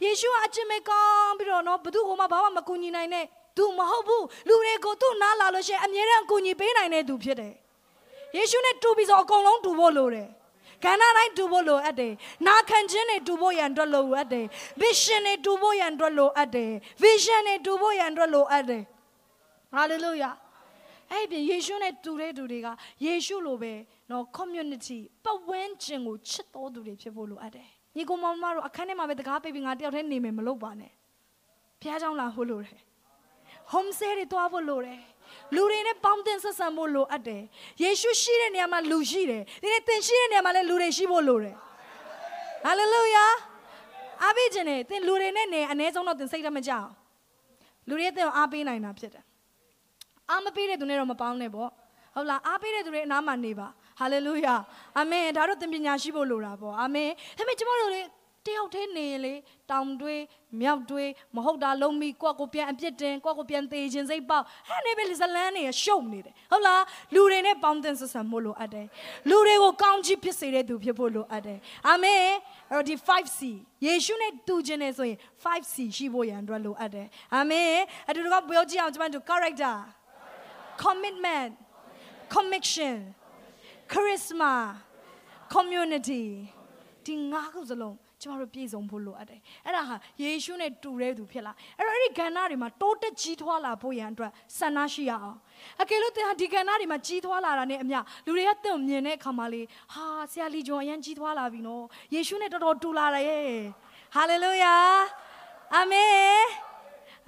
[SPEAKER 1] ယေရှုကအချစ်မဲကောင်းပြီးတော့နော်ဘသူ့ဟိုမှာဘာမှမကူညီနိုင်တဲ့သူမဟုတ်ဘူးလူတွေကိုသူ့နားလာလို့ရှိရင်အမြဲတမ်းကူညီပေးနိုင်တဲ့သူဖြစ်တယ်ယေရှုနဲ့တူပြီးဆိုအကုန်လုံးတူဖို့လိုတယ်ကဏ္ဍတိုင်းတူဖို့လိုအပ်တယ်။နာခံခြင်းတွေတူဖို့ရန်အတွက်လိုအပ်တယ်။ vision တွေတူဖို့ရန်အတွက်လိုအပ်တယ်။ vision တွေတူဖို့ရန်အတွက်လိုအပ်တယ်။ hallelujah အဲ့ပြင်ယေရှုနဲ့တူတဲ့သူတွေကယေရှုလိုပဲနော် community ပတ်ဝန်းကျင်ကိုချစ်တော်သူတွေဖြစ်ဖို့လိုအပ်တယ်။ညီကောင်မတို့အခန်းထဲမှာပဲတကားပိတ်ပြီးငါတယောက်တည်းနေမယ်မလုပ်ပါနဲ့။ဘုရားကြောင့်လာဟိုလိုတယ်။ home stay တွေတွားဖို့လိုတယ်။လူတွေနဲ့ပေါင်းတင်ဆက်ဆံဖို့လိုအပ်တယ်။ယေရှုရှိတဲ့နေရာမှာလူရှိတယ်။ဒီနေ့သင်ရှိတဲ့နေရာမှာလည်းလူတွေရှိဖို့လိုတယ်။ hallelujah အားပေးခြင်းနဲ့သင်လူတွေနဲ့နေအ ਨੇ ဆုံးတော့သင်စိတ်တမကြအောင်။လူတွေသင်ကိုအားပေးနိုင်တာဖြစ်တယ် အားမပေးတဲ့သူနဲ့တော့မပေါင်းနဲ့ပေါ့ဟုတ်လားအားပေးတဲ့သူတွေအနားမှာနေပါဟာလေလုယာအာမင်ဒါတို့သင်ပညာရှိဖို့လိုတာပေါ့အာမင်ဒါပေမဲ့ကျမတို့လေတယောက်တည်းနေရင်လေတောင်တွေးမြောက်တွေးမဟုတ်တာလုံးမိကိုယ့်ကိုပြန်အပြစ်တင်ကိုယ့်ကိုပြန်သေးခြင်းစိတ်ပေါက်အဲ့နေပဲဇလန်းနေရရှုပ်နေတယ်ဟုတ်လားလူတွေနဲ့ပေါင်းတင်ဆက်ဆံဖို့လိုအပ်တယ်လူတွေကိုကောင်းချီးဖြစ်စေတဲ့သူဖြစ်ဖို့လိုအပ်တယ်အာမင်အဲ့တော့ဒီ 5C ယေရှုနဲ့တူခြင်းနဲ့ဆိုရင် 5C ရှိဖို့ရန်အတွက်လိုအပ်တယ်အာမင်အတူတူကပြောကြည့်အောင်ကျမတို့ character commitment conviction charisma community ဒီငါးခုစလုံးကျမတို့ပြည့်စုံဖို့လိုအပ်တယ်အဲ့ဒါဟာယေရှုနဲ့တူတဲ့သူဖြစ်လာအဲ့တော့အဲ့ဒီကဏ္ဍတွေမှာတိုးတက်ကြီးထွားလာဖို့ရန်အတွက်ဆန္ဒရှိရအောင်အကယ်လို့သင်ဟာဒီကဏ္ဍတွေမှာကြီးထွားလာတာနဲ့အမျှလူတွေကသင်ကိုမြင်တဲ့အခါမှာလေဟာဆရာလီဂျွန်အရင်ကြီးထွားလာပြီနော်ယေရှုနဲ့တော်တော်တူလာတယ်ဟာလေလုယာအာမင်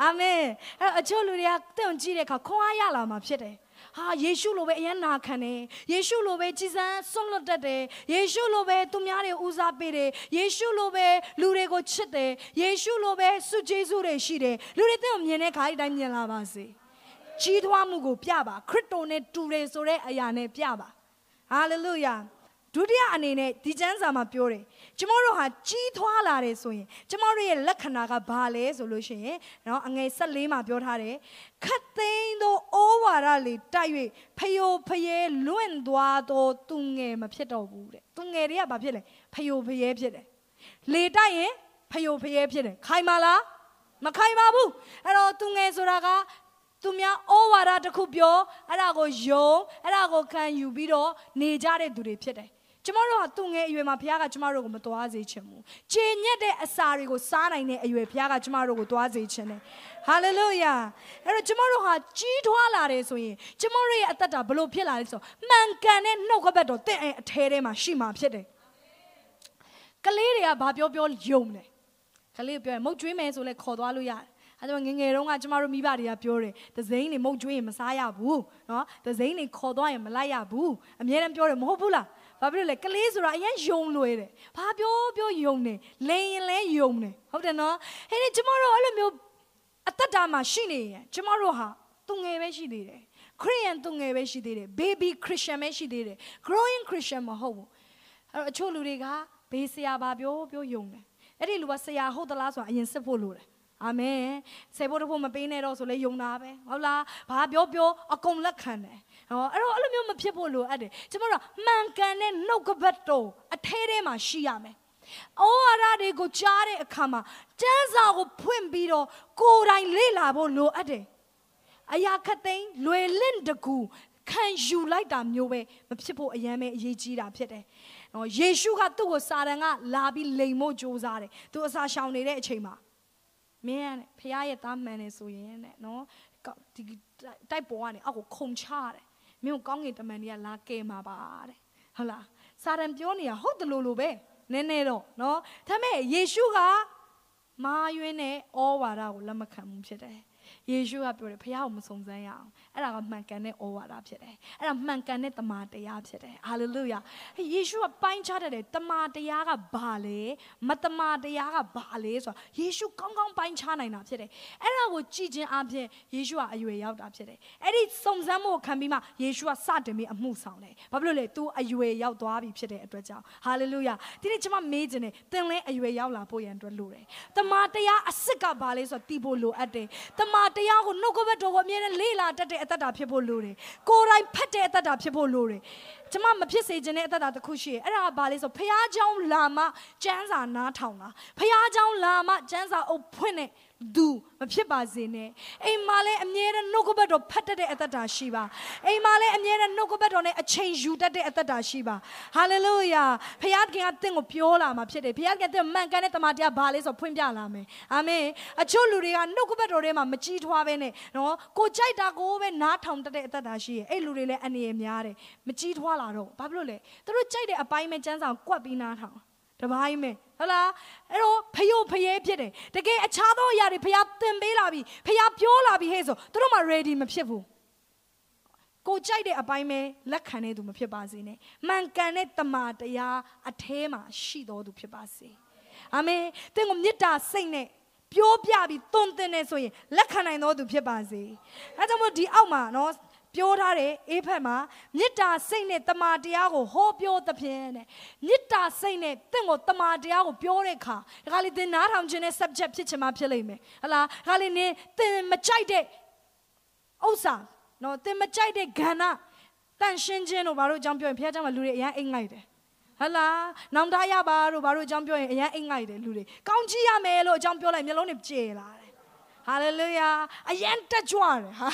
[SPEAKER 1] အာမင်အဲ့အချို့လူတွေကတင့်ကြည့်တဲ့အခါခွန်အားရလာမှာဖြစ်တယ်ဟာယေရှုလိုပဲအယံနာခံတယ်ယေရှုလိုပဲကြည်စမ်းဆွန့်လွတ်တတ်တယ်ယေရှုလိုပဲသူများတွေဦးစားပေးတယ်ယေရှုလိုပဲလူတွေကိုချစ်တယ်ယေရှုလိုပဲစုကျေးဇူးတွေရှိတယ်လူတွေတင့်ကိုမြင်တဲ့ခါအတိုင်းမြင်လာပါစေကြီးထွားမှုကိုပြပါခရစ်တော်နဲ့တူတယ်ဆိုတဲ့အရာနဲ့ပြပါဟာလေလုယာဒုတိယအနေနဲ့ဒီကျမ်းစာမှာပြောတယ် ကျမတို့ဟာကြီးထွားလာတယ်ဆိုရင်ကျမတို့ရဲ့လက္ခဏာကဘာလဲဆိုလို့ရှိရင်เนาะအငယ်14မှာပြောထားတယ်ခတ်သိမ်းသောဩဝါဒလေတိုက်၍ဖယိုဖယဲလွင့်သွားသောသူငယ်မဖြစ်တော့ဘူးတဲ့သူငယ်တွေကဘာဖြစ်လဲဖယိုဖယဲဖြစ်တယ်လေတိုက်ရင်ဖယိုဖယဲဖြစ်တယ်ခိုင်မာလားမခိုင်ပါဘူးအဲ့တော့သူငယ်ဆိုတာကသူများဩဝါဒတစ်ခုပြောအဲ့ဒါကိုယုံအဲ့ဒါကိုခံယူပြီးတော့နေကြတဲ့သူတွေဖြစ်တယ် ကျမတို့ကသူငယ်အရွယ်မှာဘုရားကကျမတို့ကိုမသွားစေချင်ဘူး။ခြေညက်တဲ့အစာတွေကိုစားနိုင်တဲ့အရွယ်ဘုရားကကျမတို့ကိုသွားစေချင်တယ်။ဟာလေလုယာ။အဲ့တော့ကျမတို့ဟာကြီးထွားလာတယ်ဆိုရင်ကျမတို့ရဲ့အသက်တာဘလို့ဖြစ်လာလဲဆိုမှန်ကန်တဲ့နှုတ်ကပတ်တော်တင့်အထဲထဲမှာရှိမှာဖြစ်တယ်။ကလေးတွေကဘာပြောပြောယုံတယ်။ကလေးပြောရင်မုတ်ကျွေးမယ်ဆိုလဲခေါ်သွားလို့ရတယ်။အဲဒါငငယ်တုန်းကကျမတို့မိဘတွေကပြောတယ်။သစိမ့်နေမုတ်ကျွေးရင်မစားရဘူး။နော်။သစိမ့်နေခေါ်သွားရင်မလိုက်ရဘူး။အများအားပြောတယ်မဟုတ်ဘူးလား။ ဘာဖြစ်လို့လဲကလေးဆိုတာအရင်ယုံလွယ်တယ်ဘာပြောပြောယုံတယ်လိန်ရင်လဲယုံတယ်ဟုတ်တယ်နော်ဟဲ့ဒီကျမတို့အဲ့လိုမျိုးအသက်တာမှာရှိနေရင်ကျမတို့ဟာသူငယ်ပဲရှိသေးတယ်ခရိယန်သူငယ်ပဲရှိသေးတယ် baby christian ပဲရှိသေးတယ် growing christian မဟုတ်ဘူးအဲ့တော့အချို့လူတွေကဘေးဆရာဘာပြောပြောယုံတယ်အဲ့ဒီလူကဆရာဟုတ်သလားဆိုတာအရင်စစ်ဖို့လိုတယ်အာမင်ဆေဖို့တဖို့မပေးနဲ့တော့ဆိုလဲယုံတာပဲဟုတ်လားဘာပြောပြောအကုန်လက်ခံတယ် ဟောအဲ့တော့အဲ့လိုမျိုးမဖြစ်ဖို့လိုအပ်တယ်ကျမတို့ကမှန်ကန်တဲ့နှုတ်ကပတ်တော်အထဲထဲမှာရှိရမယ်။အော်အရာတွေကိုကြားတဲ့အခါမှာကျမ်းစာကိုဖွင့်ပြီးတော့ကိုယ်တိုင်လေ့လာဖို့လိုအပ်တယ်။အရာခတ်သိမ်းလွယ်လင့်တကူခံယူလိုက်တာမျိုးပဲမဖြစ်ဖို့အယမ်းပဲအရေးကြီးတာဖြစ်တယ်။နော်ယေရှုကသူ့ကိုစာတန်ကလာပြီးလိမ်ဖို့ကြိုးစားတယ်။သူအစာရှောင်နေတဲ့အချိန်မှာမင်းကဖခင်ရဲ့သားမှန်နေဆိုရင်တဲ့နော်ဒီတိုက်ပေါ်ကနေအောက်ကိုခုန်ချတယ် မင်းကိုကောင်းကင်တမန်တွေကလာကဲမှာပါတဲ့ဟုတ်လားစာရန်ပြောနေတာဟုတ်တယ်လို့လို့ပဲနည်းနည်းတော့နော်ဒါပေမဲ့ယေရှုကမာယွင်းတဲ့ဩဝါဒကိုလက်မခံဘူးဖြစ်တယ်ယေရှုကပြောတယ်ဖခင်ကိုမစုံစမ်းရအောင်အဲ့ဒါကမှန်ကန်တဲ့ဩဝါဒဖြစ်တယ်အဲ့ဒါမှန်ကန်တဲ့တမန်တရားဖြစ်တယ်ဟာလေလုယာယေရှုကပိုင်းခြားတယ်တမန်တရားကဘာလဲမတမန်တရားကဘာလဲဆိုတာယေရှုကောင်းကောင်းပိုင်းခြားနိုင်တာဖြစ်တယ်အဲ့ဒါကိုကြည်ခြင်းအပြင်ယေရှုကအရွယ်ရောက်တာဖြစ်တယ်အဲ့ဒီစုံစမ်းမှုကိုခံပြီးမှယေရှုကစတင်ပြီးအမှုဆောင်တယ်ဘာဖြစ်လို့လဲ तू အရွယ်ရောက်သွားပြီဖြစ်တဲ့အတွက်ကြောင့်ဟာလေလုယာဒီနေ့ကျွန်မမေးခြင်းနဲ့သင်လဲအရွယ်ရောက်လာဖို့ရန်အတွက်လိုတယ်တမန်တရားအစ်စ်ကဘာလဲဆိုတာသိဖို့လိုအပ်တယ်တမန်တရားကိုနှုတ်ကပတ်တော်ကိုအမြဲတမ်းလေ့လာတတ်တဲ့အသက်တာဖြစ်ဖို့လိုတယ်ကိုယ်တိုင်ဖတ်တဲ့အသက်တာဖြစ်ဖို့လိုတယ်ကျမမဖြစ်စေခြင်းတဲ့အသက်တာတစ်ခုရှိတယ်အဲ့ဒါကဘာလဲဆိုဖះเจ้าလာမကျမ်းစာနားထောင်တာဖះเจ้าလာမကျမ်းစာအုပ်ဖွင့်တဲ့ သူမဖြစ်ပါစေနဲ့အိမ်မှာလည်းအမြဲတမ်းနှုတ်ကပတ်တော်ဖတ်တတ်တဲ့အသက်တာရှိပါအိမ်မှာလည်းအမြဲတမ်းနှုတ်ကပတ်တော်နဲ့အချိန်ယူတတ်တဲ့အသက်တာရှိပါဟာလေလုယာဖခင်ကတင့်ကိုပြောလာမှာဖြစ်တယ်ဖခင်ကတင့်မှန်ကန်တဲ့တမန်တရားဘာလဲဆိုဖွင့်ပြလာမယ်အာမင်အချို့လူတွေကနှုတ်ကပတ်တော်ထဲမှာမကြီးထွားပဲနဲ့နော်ကိုကြိုက်တာကိုပဲနားထောင်တတ်တဲ့အသက်တာရှိရဲ့အဲ့လူတွေလည်းအနေရများတယ်မကြီးထွားလာတော့ဘာဖြစ်လို့လဲသူတို့ကြိုက်တဲ့အပိုင်းပဲစမ်းဆောင်ကွက်ပြီးနားထောင်တပိုင်းပဲ ဟုတ်လားအဲ့တော့ဖယိုဖယဲဖြစ်တယ်တကယ်အခြားသောအရာတွေဖျားသင်ပေးလာပြီဖျားပြောလာပြီဟဲ့ဆိုသူတို့မှ ready မဖြစ်ဘူးကိုကြိုက်တဲ့အပိုင်းပဲလက်ခံနေသူမဖြစ်ပါစေနဲ့မှန်ကန်တဲ့တမာတရားအแทမှာရှိတော်သူဖြစ်ပါစေအာမင်သင်ကိုမေတ္တာစိတ်နဲ့ပြောပြပြီးတွန်းတင်နေဆိုရင်လက်ခံနိုင်တော်သူဖြစ်ပါစေအဲကြောင့်မို့ဒီအောက်မှာနော် ပြောထားတယ်အေးဖက်မှာမေတ္တာစိတ်နဲ့တမာတရားကိုဟောပြောသဖြင့်တဲ့မေတ္တာစိတ်နဲ့တင့်ကိုတမာတရားကိုပြောတဲ့အခါဒါကလေးသင်နားထောင်ခြင်းနဲ့ subject ဖြစ်ချင်မှဖြစ်လိမ့်မယ်ဟလားဒါကလေးနင်သင်မကြိုက်တဲ့ဥစ္စာနော်သင်မကြိုက်တဲ့ဂန္ဓတန်ရှင်းခြင်းတို့ဘာလို့အကြောင်းပြောရင်ဘုရားကျောင်းမှာလူတွေအရင်အိမ်ငိုက်တယ်ဟလာနောင်တရပါတို့ဘာလို့အကြောင်းပြောရင်အရင်အိမ်ငိုက်တယ်လူတွေကောင်းကြည့်ရမယ်လို့အကြောင်းပြောလိုက်မျက်လုံးတွေကျေလာ ဟာလေလုယာအယံတက်ကြွတယ်ဟာ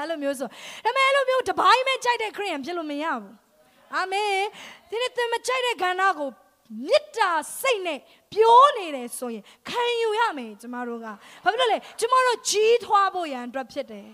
[SPEAKER 1] အဲ့လိုမျိုးဆိုဒါပေမဲ့အဲ့လိုမျိုးတပိုင်းပဲကြိုက်တဲ့ခရိယန်ဖြစ်လို့မရဘူးအာမင်ဒီနေ့သင်မကြိုက်တဲ့ခန္ဓာကိုမေတ္တာစိတ်နဲ့ပြောနေတယ်ဆိုရင်ခံယူရမယ်ကျမတို့ကဘာဖြစ်လို့လဲကျမတို့ကြီးထွားဖို့ရန်အတွက်ဖြစ်တယ်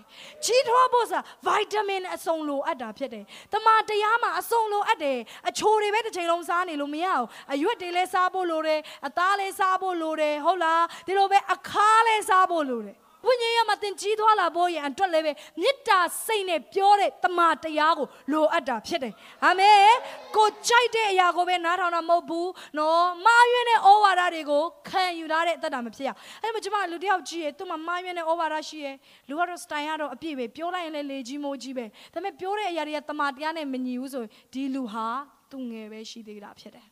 [SPEAKER 1] ကြီးထွားဖို့ဆိုတာဗိုက်တာမင်အစုံလိုအပ်တာဖြစ်တယ်တမန်တရားမှာအစုံလိုအပ်တယ်အချိုတွေပဲတစ်ချိန်လုံးစားနေလို့မရဘူးအရွက်တွေလည်းစားဖို့လိုတယ်အသားလည်းစားဖို့လိုတယ်ဟုတ်လားဒီလိုပဲအခါလည်းစားဖို့လိုတယ် ဝိညာဉ်ရမှာသင်ကြီးထွားလာဖို့ရန်အတွက်လည်းပဲမေတ္တာစိတ်နဲ့ပြောတဲ့တမန်တရားကိုလိုအပ်တာဖြစ်တယ်အာမင်ကိုကြိုက်တဲ့အရာကိုပဲနားထောင်တာမဟုတ်ဘူးနော်မာယွင်းတဲ့ဩဝါဒတွေကိုခံယူထားတဲ့အသက်တာမဖြစ်ရအဲ့မှာကျမလူတယောက်ကြည့်ရသူ့မှာမာယွင်းတဲ့ဩဝါဒရှိရလူကတော့စတိုင်ကတော့အပြည့်ပဲပြောလိုက်ရင်လည်းလေကြီးမိုးကြီးပဲဒါပေမဲ့ပြောတဲ့အရာတွေကတမန်တရားနဲ့မညီဘူးဆိုရင်ဒီလူဟာသူငယ်ပဲရှိသေးတာဖြစ်တယ်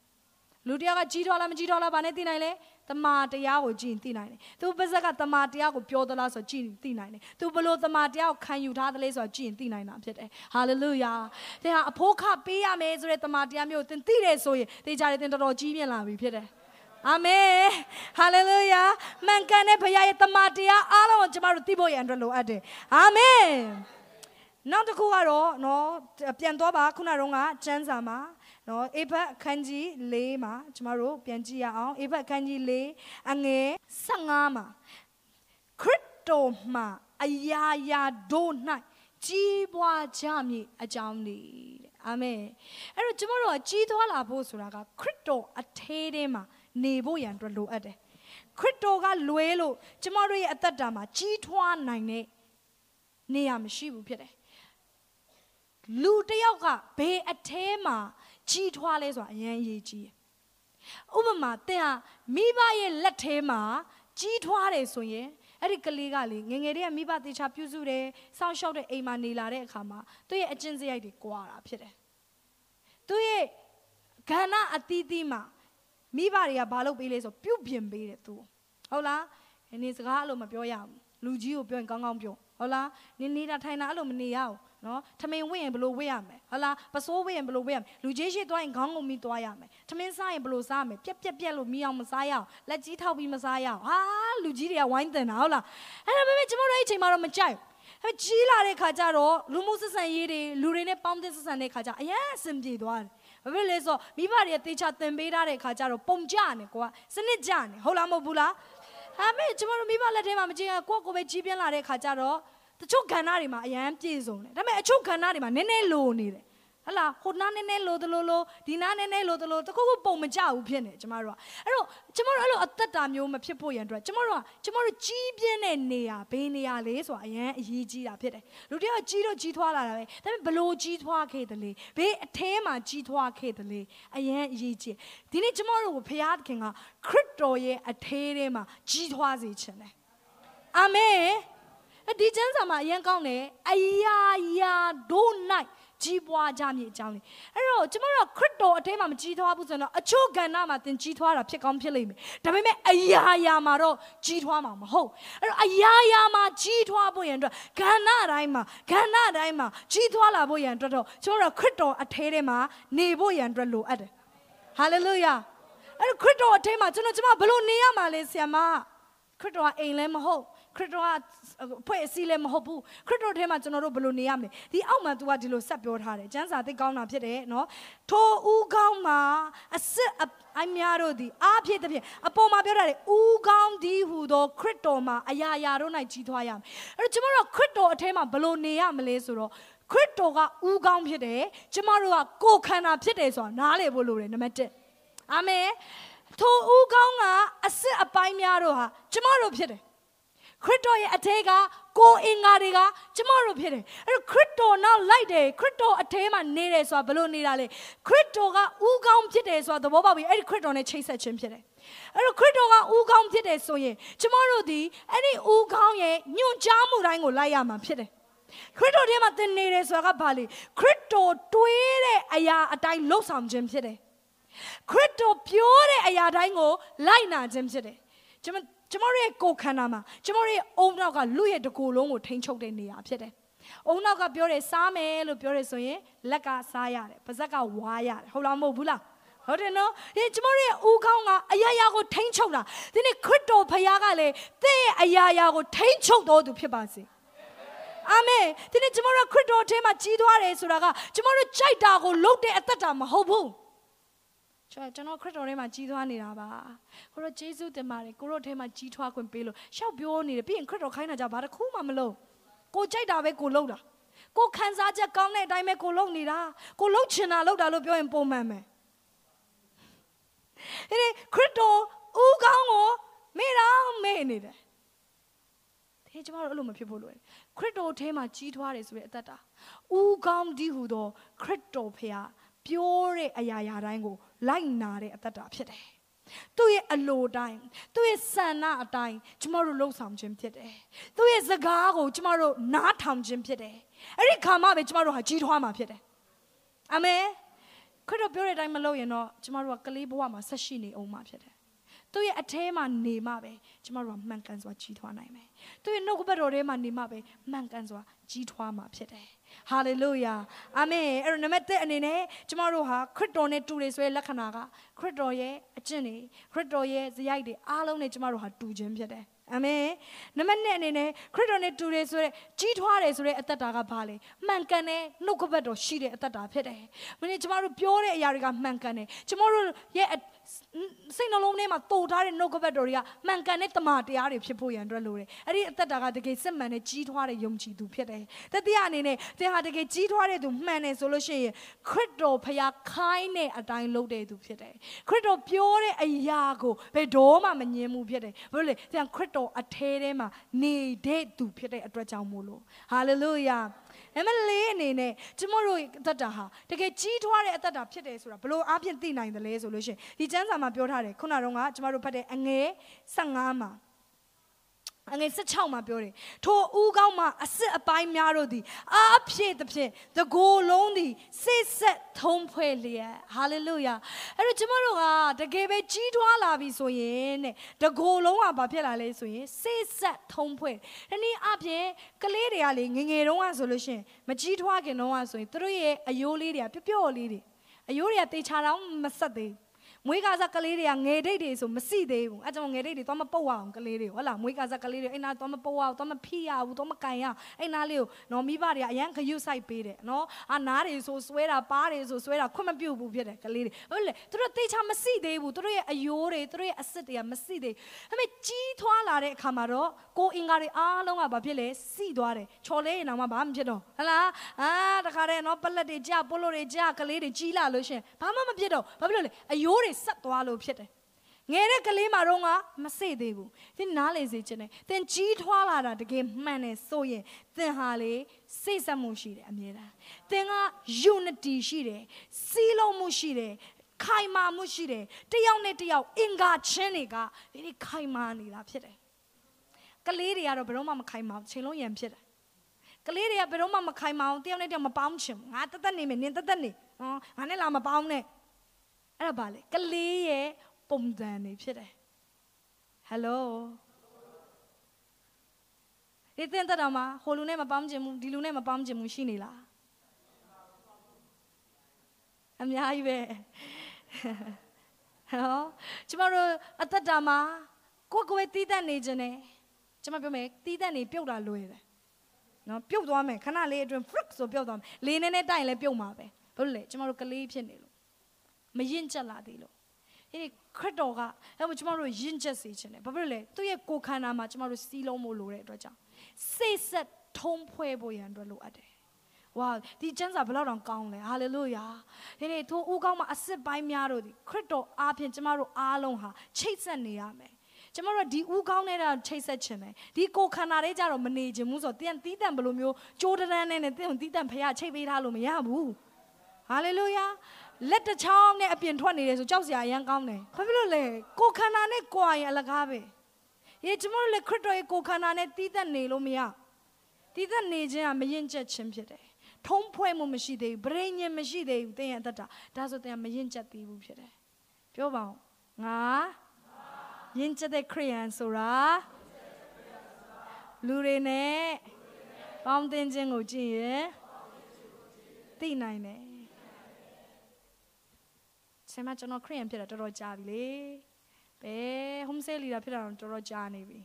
[SPEAKER 1] လူတရားကကြီးထွားလားမကြီးထွားလားဘာနဲ့သိနိုင်လဲ တမာတရားကိုကြည့်ရင်သိနိုင်တယ်သူပါဇက်ကတမာတရားကိုပြောသလားဆိုကြည့်ရင်သိနိုင်တယ်သူဘလို့တမာတရားကိုခံယူထားသလဲဆိုကြည့်ရင်သိနိုင်တာဖြစ်တယ်ဟာလေလုယာသင်ဟာအဖို့ခပေးရမယ်ဆိုတဲ့တမာတရားမျိုးသင်သိတယ်ဆိုရင်သိကြတယ်သင်တော်တော်ကြီးမြင့်လာပြီဖြစ်တယ်အာမင်ဟာလေလုယာမှန်ကန်တဲ့ဘုရားရဲ့တမန်တရားအားလုံးကိုကျမတို့သိဖို့ရန်အတွက်လိုအပ်တယ်အာမင်နောက်တစ်ခုကတော့နော်ပြန်သွားပါခုနတုန်းကကျမ်းစာမှာ နော်အေဖတ်အခန်းကြီး၄မှာကျမတို့ပြန်ကြည့်ရအောင်အေဖတ်အခန်းကြီး၄အငယ်15မှာခရစ်တော်မှာအယားယာတို့၌ကြီးပွားကြမည်အကြောင်းလေးတဲ့အာမင်အဲ့တော့ကျမတို့ကကြီးသွားလာဖို့ဆိုတာကခရစ်တော်အထဲထဲမှာနေဖို့ရန်အတွက်လိုအပ်တယ်ခရစ်တော်ကလွဲလို့ကျမတို့ရဲ့အသက်တာမှာကြီးထွားနိုင်တဲ့နေရာမရှိဘူးဖြစ်တယ်လူတယောက်ကဘယ်အထဲမှာ ကြီးထွားလဲဆိုတာအရင်အရေးကြီးဥပမာသင်ဟာမိဘရဲ့လက်ထဲမှာကြီးထွားတယ်ဆိုရင်အဲ့ဒီကလေးကလေငငယ်တည်းကမိဘတေချာပြုစုတယ်စောင့်ရှောက်တဲ့အိမ်မှာနေလာတဲ့အခါမှာသူ့ရဲ့အကျင့်စရိုက်တွေကွာတာဖြစ်တယ်သူ့ရဲ့ကဏ္ဍအသီးသီးမှာမိဘတွေကဘာလုပ်ပေးလဲဆိုပြုပြင်ပေးတယ်သူဟုတ်လားနေစကားအဲ့လိုမပြောရဘူးလူကြီးကိုပြောရင်ကောင်းကောင်းပြောဟုတ်လားနေနေတာထိုင်တာအဲ့လိုမနေရဘူး နော်ထမင်းဝင့်ရင်ဘလို့ဝင့်ရမယ်ဟုတ်လားပစိုးဝင့်ရင်ဘလို့ဝင့်ရမယ်လူကြီးရှိသွားရင်ခေါင်းကုန်ပြီးသွားရမယ်ထမင်းစားရင်ဘလို့စားမယ်ပြက်ပြက်ပြက်လို့မီးအောင်မစားရအောင်လက်ကြီးထောက်ပြီးမစားရအောင်ဟာလူကြီးတွေကဝိုင်းတင်တာဟုတ်လားအဲ့ဒါပေမဲ့ကျွန်တော်တို့အဲ့အချိန်မှာတော့မကြိုက်ဘူးအဲ့ကြီးလာတဲ့ခါကျတော့လူမှုဆက်ဆံရေးတွေလူတွေနဲ့ပေါင်းသင်းဆက်ဆံတဲ့ခါကျအရင်အဆင်ပြေသွားတယ်ဘာဖြစ်လဲဆိုမိဘတွေကတေချာသင်ပေးထားတဲ့ခါကျတော့ပုံကြနေကွာစနစ်ကြနေဟုတ်လားမဟုတ်ဘူးလားဒါပေမဲ့ကျွန်တော်တို့မိဘလက်ထဲမှာမကြည့်ရကိုယ့်ကိုယ်ပဲကြီးပြင်းလာတဲ့ခါကျတော့ တချို့ကဏ္ဍတွေမှာအရန်ပြည့်စုံတယ်ဒါပေမဲ့အချို့ကဏ္ဍတွေမှာနည်းနည်းလိုနေတယ်ဟလာဟိုနားနည်းနည်းလိုသလိုလိုဒီနားနည်းနည်းလိုသလိုတခုခုပုံမကြဘူးဖြစ်နေကျမတို့ကအဲ့တော့ကျမတို့အဲ့လိုအသက်တာမျိုးမဖြစ်ဖို့ရန်အတွက်ကျမတို့ကကျမတို့ကြီးပြင်းတဲ့နေရာဘေးနေရာလေးဆိုတာအရန်အရေးကြီးတာဖြစ်တယ်လူတယောက်ကြီးတော့ကြီးထွားလာတာပဲဒါပေမဲ့ဘလို့ကြီးထွားခဲ့တယ်လေဘေးအထဲမှာကြီးထွားခဲ့တယ်လေအရန်အရေးကြီးဒီနေ့ကျမတို့ကိုဖခင်ကခရစ်တော်ရဲ့အထဲထဲမှာကြီးထွားစေခြင်းတယ်အာမင် ဒီကျမ်းစာမှာအရင်ကောင်းတယ်အရာရာတို့၌ကြီးပွားကြမည်အကြောင်းလေးအဲ့တော့ကျမတို့ခရစ်တော်အထဲမှာမကြီးထွားဘူးဆိုတော့အချို့ကဏ္ဍမှာသင်ကြီးထွားတာဖြစ်ကောင်းဖြစ်လိမ့်မယ်ဒါပေမဲ့အရာရာမှာတော့ကြီးထွားမှာမဟုတ်အဲ့တော့အရာရာမှာကြီးထွားဖို့ရန်အတွက်ကဏ္ဍတိုင်းမှာကဏ္ဍတိုင်းမှာကြီးထွားလာဖို့ရန်အတွက်တော့ကျမတို့ခရစ်တော်အထဲထဲမှာနေဖို့ရန်အတွက်လိုအပ်တယ်ဟာလေလုယာအဲ့တော့ခရစ်တော်အထဲမှာကျွန်တော်ကျမဘယ်လိုနေရမှာလဲဆရာမခရစ်တော်ကအိမ်လည်းမဟုတ်ခရစ်တော်က ဖွဲ့အစည်းလည်းမဟုတ်ဘူးခရစ်တော်ထဲမှာကျွန်တော်တို့ဘယ်လိုနေရမလဲဒီအောက်မှာ तू ကဒီလိုဆက်ပြောထားတယ်ကျမ်းစာသိကောင်းတာဖြစ်တယ်နော်ထိုဦးကောင်းမှာအစစ်အများတို့သည်အားဖြစ်တဲ့ဖြင့်အပေါ်မှာပြောထားတယ်ဦးကောင်းသည်ဟူသောခရစ်တော်မှာအရာရာတို့၌ကြီးထွားရမယ်အဲ့တော့ကျွန်တော်တို့ခရစ်တော်အထဲမှာဘယ်လိုနေရမလဲဆိုတော့ခရစ်တော်ကဦးကောင်းဖြစ်တယ်ကျမတို့ကကိုယ်ခန္ဓာဖြစ်တယ်ဆိုတာနားလည်ဖို့လိုတယ်နံပါတ်1အာမင်ထိုဦးကောင်းကအစ်စ်အပိုင်းများတို့ဟာကျမတို့ဖြစ်တယ် ခရစ်တော်ရဲ့အထဲကကိုအင်္ဂါတွေကကျမတို့ဖြစ်တယ်အဲ့တော့ခရစ်တော်နောက်လိုက်တယ်ခရစ်တော်အထဲမှာနေတယ်ဆိုတာဘယ်လိုနေတာလဲခရစ်တော်ကဥကောင်းဖြစ်တယ်ဆိုတာသဘောပေါက်ပြီအဲ့ဒီခရစ်တော်နဲ့ချိတ်ဆက်ခြင်းဖြစ်တယ်အဲ့တော့ခရစ်တော်ကဥကောင်းဖြစ်တယ်ဆိုရင်ကျမတို့ဒီအဲ့ဒီဥကောင်းရဲ့ညွန့်ကြားမှုတိုင်းကိုလိုက်ရမှာဖြစ်တယ်ခရစ်တော်ထဲမှာသင်နေတယ်ဆိုတာကဘာလဲခရစ်တော်တွေးတဲ့အရာအတိုင်းလှုပ်ဆောင်ခြင်းဖြစ်တယ်ခရစ်တော်ပြောတဲ့အရာတိုင်းကိုလိုက်နာခြင်းဖြစ်တယ်ကျွန်မ ကျမတို့ရဲ့ကိုယ်ခန္ဓာမှာကျမတို့ရဲ့အုံနောက်ကလူရဲ့တကိုယ်လုံးကိုထိန်းချုပ်တဲ့နေရာဖြစ်တယ်။အုံနောက်ကပြောတယ်စားမယ်လို့ပြောတယ်ဆိုရင်လက်ကစားရတယ်ပါဇက်ကဝါရတယ်ဟုတ်လားမဟုတ်ဘူးလား။ဟုတ်တယ်နော်ဒီကျမတို့ရဲ့ဦးခေါင်းကအရာရာကိုထိန်းချုပ်တာဒီနေ့ခရစ်တော်ဖခင်ကလည်းတဲ့ရဲ့အရာရာကိုထိန်းချုပ်တော်သူဖြစ်ပါစေအာမင်ဒီနေ့ကျမတို့ခရစ်တော်အထဲမှာကြီးသွားတယ်ဆိုတာကကျမတို့ကြိုက်တာကိုလုပ်တဲ့အသက်တာမဟုတ်ဘူး ကျွန်တော်ခရစ်တော်ထဲမှာကြီးထွားနေတာပါကိုရောယေရှုတင်ပါတယ်ကိုရောထဲမှာကြီးထွားခွင့်ပေးလို့ရှောက်ပြောနေတယ်ပြီးရင်ခရစ်တော်ခိုင်းတာကြဘာတစ်ခုမှမလုပ်ကိုကြိုက်တာပဲကိုလုပ်တာကိုခံစားချက်ကောင်းတဲ့အတိုင်းပဲကိုလုပ်နေတာကိုလုပ်ချင်တာလုပ်တာလို့ပြောရင်ပုံမှန်ပဲဒီခရစ်တော်ဦးကောင်းကိုမေ့တာမေ့နေတယ်ဒီဟေးကျမတို့အဲ့လိုမဖြစ်ဖို့လိုတယ်ခရစ်တော်ထဲမှာကြီးထွားတယ်ဆိုတဲ့အသက်တာဦးကောင်းဒီဟူသောခရစ်တော်ဖခင်ပြောတဲ့အရာရာတိုင်းကို လိုက်နာတဲ့အသက်တာဖြစ်တယ်သူ့ရဲ့အလိုတိုင်းသူ့ရဲ့ဆန္ဒအတိုင်းကျမတို့လှုပ်ဆောင်ခြင်းဖြစ်တယ်သူ့ရဲ့စကားကိုကျမတို့နားထောင်ခြင်းဖြစ်တယ်အဲ့ဒီခါမှပဲကျမတို့ဟာကြီးထွားမှာဖြစ်တယ်အာမင်ခရစ်တော်ပြောတဲ့အတိုင်းမလုပ်ရင်တော့ကျမတို့ကကလေးဘဝမှာဆက်ရှိနေအောင်မှာဖြစ်တယ်သူ့ရဲ့အထဲမှာနေမှပဲကျမတို့ကမှန်ကန်စွာကြီးထွားနိုင်မယ်သူ့ရဲ့နှုတ်ကပတ်တော်ထဲမှာနေမှပဲမှန်ကန်စွာကြီးထွားမှာဖြစ်တယ် ဟာလေလုယာအာမင်အဲ့တော့နံပါတ်1အနေနဲ့ကျမတို့ဟာခရစ်တော်နဲ့တူတယ်ဆိုတဲ့လက္ခဏာကခရစ်တော်ရဲ့အကျင့်တွေခရစ်တော်ရဲ့ဇယိုက်တွေအားလုံးနဲ့ကျမတို့ဟာတူခြင်းဖြစ်တယ် အာမင်နံပါတ်2အနေနဲ့ခရစ်တော်နဲ့တူတယ်ဆိုတဲ့ကြီးထွားတယ်ဆိုတဲ့အသက်တာကဘာလဲမှန်ကန်တဲ့နှုတ်ကပတ်တော်ရှိတဲ့အသက်တာဖြစ်တယ်မင်းကျမတို့ပြောတဲ့အရာတွေကမှန်ကန်တယ်ကျမတို့ရဲ့စိတ်နှလုံးထဲမှာတိုးထားတဲ့နှုတ်ကပတ်တော်တွေကမှန်ကန်တဲ့တမန်တရားတွေဖြစ်ဖို့ရန်အတွက်လိုတယ်အဲ့ဒီအသက်တာကတကယ်စစ်မှန်တဲ့ကြီးထွားတဲ့ယုံကြည်သူဖြစ်တယ်တတိယအနေနဲ့သင်ဟာတကယ်ကြီးထွားတဲ့သူမှန်တယ်ဆိုလို့ရှိရင်ခရစ်တော်ဖခင်ခိုင်းတဲ့အတိုင်းလုပ်တဲ့သူဖြစ်တယ်ခရစ်တော်ပြောတဲ့အရာကိုဘယ်တော့မှမငြင်းမှုဖြစ်တယ်ဘာလို့လဲသင်ခရစ်တော်အထဲထဲမှာနေတဲ့သူဖြစ်တဲ့အတွက်ကြောင့်မို့လို့ဟာလေလုယာနံပါတ်၄အနေနဲ့ကျမတို့အသက်တာဟာတကယ်ကြီးထွားတဲ့အသက်တာဖြစ်တယ်ဆိုတာဘလို့အပြင်သိနိုင်တယ်လဲဆိုလို့ရှိရင်ဒီကျမ်းစာမှာပြောထားတယ်ခုနကတော့ကကျမတို့ဖတ်တဲ့အငယ်15မှာ အငယ်16မှာပြောတယ်ထိုဦးကောင်းမှာအစစ်အပိုင်းများတို့သည်အားဖြည့်သဖြင့်တကိုယ်လုံးသည်စိတ်ဆက်ထုံးဖွဲ့လျက်ဟာလေလုယာအဲ့တော့ကျမတို့ကတကယ်ပဲကြီးထွားလာပြီဆိုရင်တဲ့တကိုယ်လုံးကဘာဖြစ်လာလဲဆိုရင်စိတ်ဆက်ထုံးဖွဲ့ဒီနေ့အပြင်ကလေးတွေကလေငငယ်တုန်းကဆိုလို့ရှိရင်မကြီးထွားခင်တုန်းကဆိုရင်သူတို့ရဲ့အယိုးလေးတွေကပျော့ပျော့လေးတွေအယိုးတွေကတေချာတော့မဆက်သေးဘူး မွေးကားစားကလေးတွေကငယ်ဒိတ်တွေဆိုမစိသေးဘူးအဲကြောင့်ငယ်ဒိတ်တွေတော့မပုတ်အောင်ကလေးတွေဟုတ်လားမွေးကားစားကလေးတွေအိမ်နာတော့မပုတ်အောင်တော့မဖိရဘူးတော့မကန်ရအိမ်နာလေးကိုနော်မိဘတွေကအရန်ခရုစိုက်ပေးတယ်နော်အာနားတွေဆိုဆွဲတာပါးတွေဆိုဆွဲတာခွင့်မပြုတ်ဘူးဖြစ်တယ်ကလေးတွေဟုတ်လေသူတို့တေချာမစိသေးဘူးသူတို့ရဲ့အယိုးတွေသူတို့ရဲ့အစစ်တွေကမစိသေးဒါပေမဲ့ကြီးထွားလာတဲ့အခါမှာတော့ကိုအင်္ဂါတွေအားလုံးကဘာဖြစ်လဲစိသွားတယ်ချော်လဲရင်တော့မှဘာမှမဖြစ်တော့ဟလားအာတခါတည်းနော်ပလက်တွေကြပိုလို့တွေကြကလေးတွေကြီးလာလို့ရှင်ဘာမှမဖြစ်တော့ဘာဖြစ်လို့လဲအယိုးတွေဆက်သွားလို့ဖြစ်တယ်ငယ်တဲ့ကလေးမှာတော့ကမစေ့သေးဘူးသင်နားလေစေချင်တယ်သင်ကြီးထွားလာတာတကယ်မှန်တယ်ဆိုရင်သင်ဟာလေစိတ်ဆက်မှုရှိတယ်အမြဲတမ်းသင်က unity ရှိတယ်စီးလုံးမှုရှိတယ်ခိုင်မာမှုရှိတယ်တယောက်နဲ့တယောက်အင်္ဂါချင်းတွေကဒီခိုင်မာနေတာဖြစ်တယ်ကလေးတွေကတော့ဘယ်တော့မှမခိုင်မာဘူးချိန်လုံးရံဖြစ်တယ်ကလေးတွေကဘယ်တော့မှမခိုင်မာအောင်တယောက်နဲ့တယောက်မပေါင်းချင်ဘူးငါတသက်နေမယ်နင်တသက်နေဟောငါနဲ့လာမပေါင်းနဲ့ အဲ့ဒါပါလေကလေးရဲ့ပုံစံနေဖြစ်တယ်ဟယ်လိုဒီတင်တဲ့တော့မှာဟိုလူနဲ့မပေါင်းချင်ဘူးဒီလူနဲ့မပေါင်းချင်ဘူးရှိနေလားအများကြီးပဲဟောကျမတို့အသက်တာမှာကိုယ်ကိုယ်တီးတတ်နေခြင်းနဲ့ကျမပြောမယ်တီးတတ်နေပြုတ်တာလွယ်တယ်နော်ပြုတ်သွားမယ်ခဏလေးအတွင်း frick ဆိုပြုတ်သွားမယ်လေနေနဲ့တိုက်ရင်လည်းပြုတ်မှာပဲဘာလို့လဲကျမတို့ကလေးဖြစ်နေလို့ မရင်ကျက်လာသေးလို့ဒီခရစ်တော်ကအဲ့မှာကျမတို့ယဉ်ချက်စေခြင်းတယ်ဘာဖြစ်လို့လဲသူ့ရဲ့ကိုယ်ခန္ဓာမှာကျမတို့စီးလုံးဖို့လိုတဲ့အတွက်ကြောင့်စိတ်ဆက်ထုံးဖွဲ့ဖို့ရန်အတွက်လိုအပ်တယ်ဝါဒီကျမ်းစာဘယ်လောက်တောင်ကောင်းလဲဟာလေလုယာဒီနေ့ထိုဦးကောင်းမှာအစစ်ပိုင်းများတို့ဒီခရစ်တော်အားဖြင့်ကျမတို့အားလုံးဟာချိတ်ဆက်နေရမယ်ကျမတို့ဒီဦးကောင်းနေတာချိတ်ဆက်ခြင်းပဲဒီကိုခန္ဓာလေးကြတော့မနေခြင်းဘူးဆိုတော့တင်းတီးတန့်ဘလို့မျိုးကြိုးတန်းနဲ့တင်းတီးတန့်ဖះချိတ်ပေးထားလို့မရဘူးဟာလေလုယာ လက်တစ်ချောင်းနဲ့အပြင်ထွက်နေတယ်ဆိုကြောက်စရာအရန်ကောင်းတယ်ဘာဖြစ်လို့လဲကိုခန္ဓာနဲ့ကိုယ်ရင်အလကားပဲရေကျမတို့လည်းခရစ်တော်ရဲ့ကိုခန္ဓာနဲ့တီးသက်နေလို့မရတီးသက်နေခြင်းကမရင်ကျက်ခြင်းဖြစ်တယ်ထုံးဖွဲ့မှုမရှိသေးဘူးဗရိညင်မရှိသေးဘူးသင်ရဲ့အသက်တာဒါဆိုသင်ကမရင်ကျက်သေးဘူးဖြစ်တယ်ပြောပါဦးငါရင်ကျက်တဲ့ခရိယန်ဆိုတာလူတွေနဲ့ပေါင်းတင်ခြင်းကိုကြည့်ရင်သိနိုင်တယ် ဆင်မကျွန်တော်ခရိယန်ဖြစ်တာတော်တော်ကြာပြီလေဘယ် home sale leader ဖြစ်တာတော့တော်တော်ကြာနေပြီ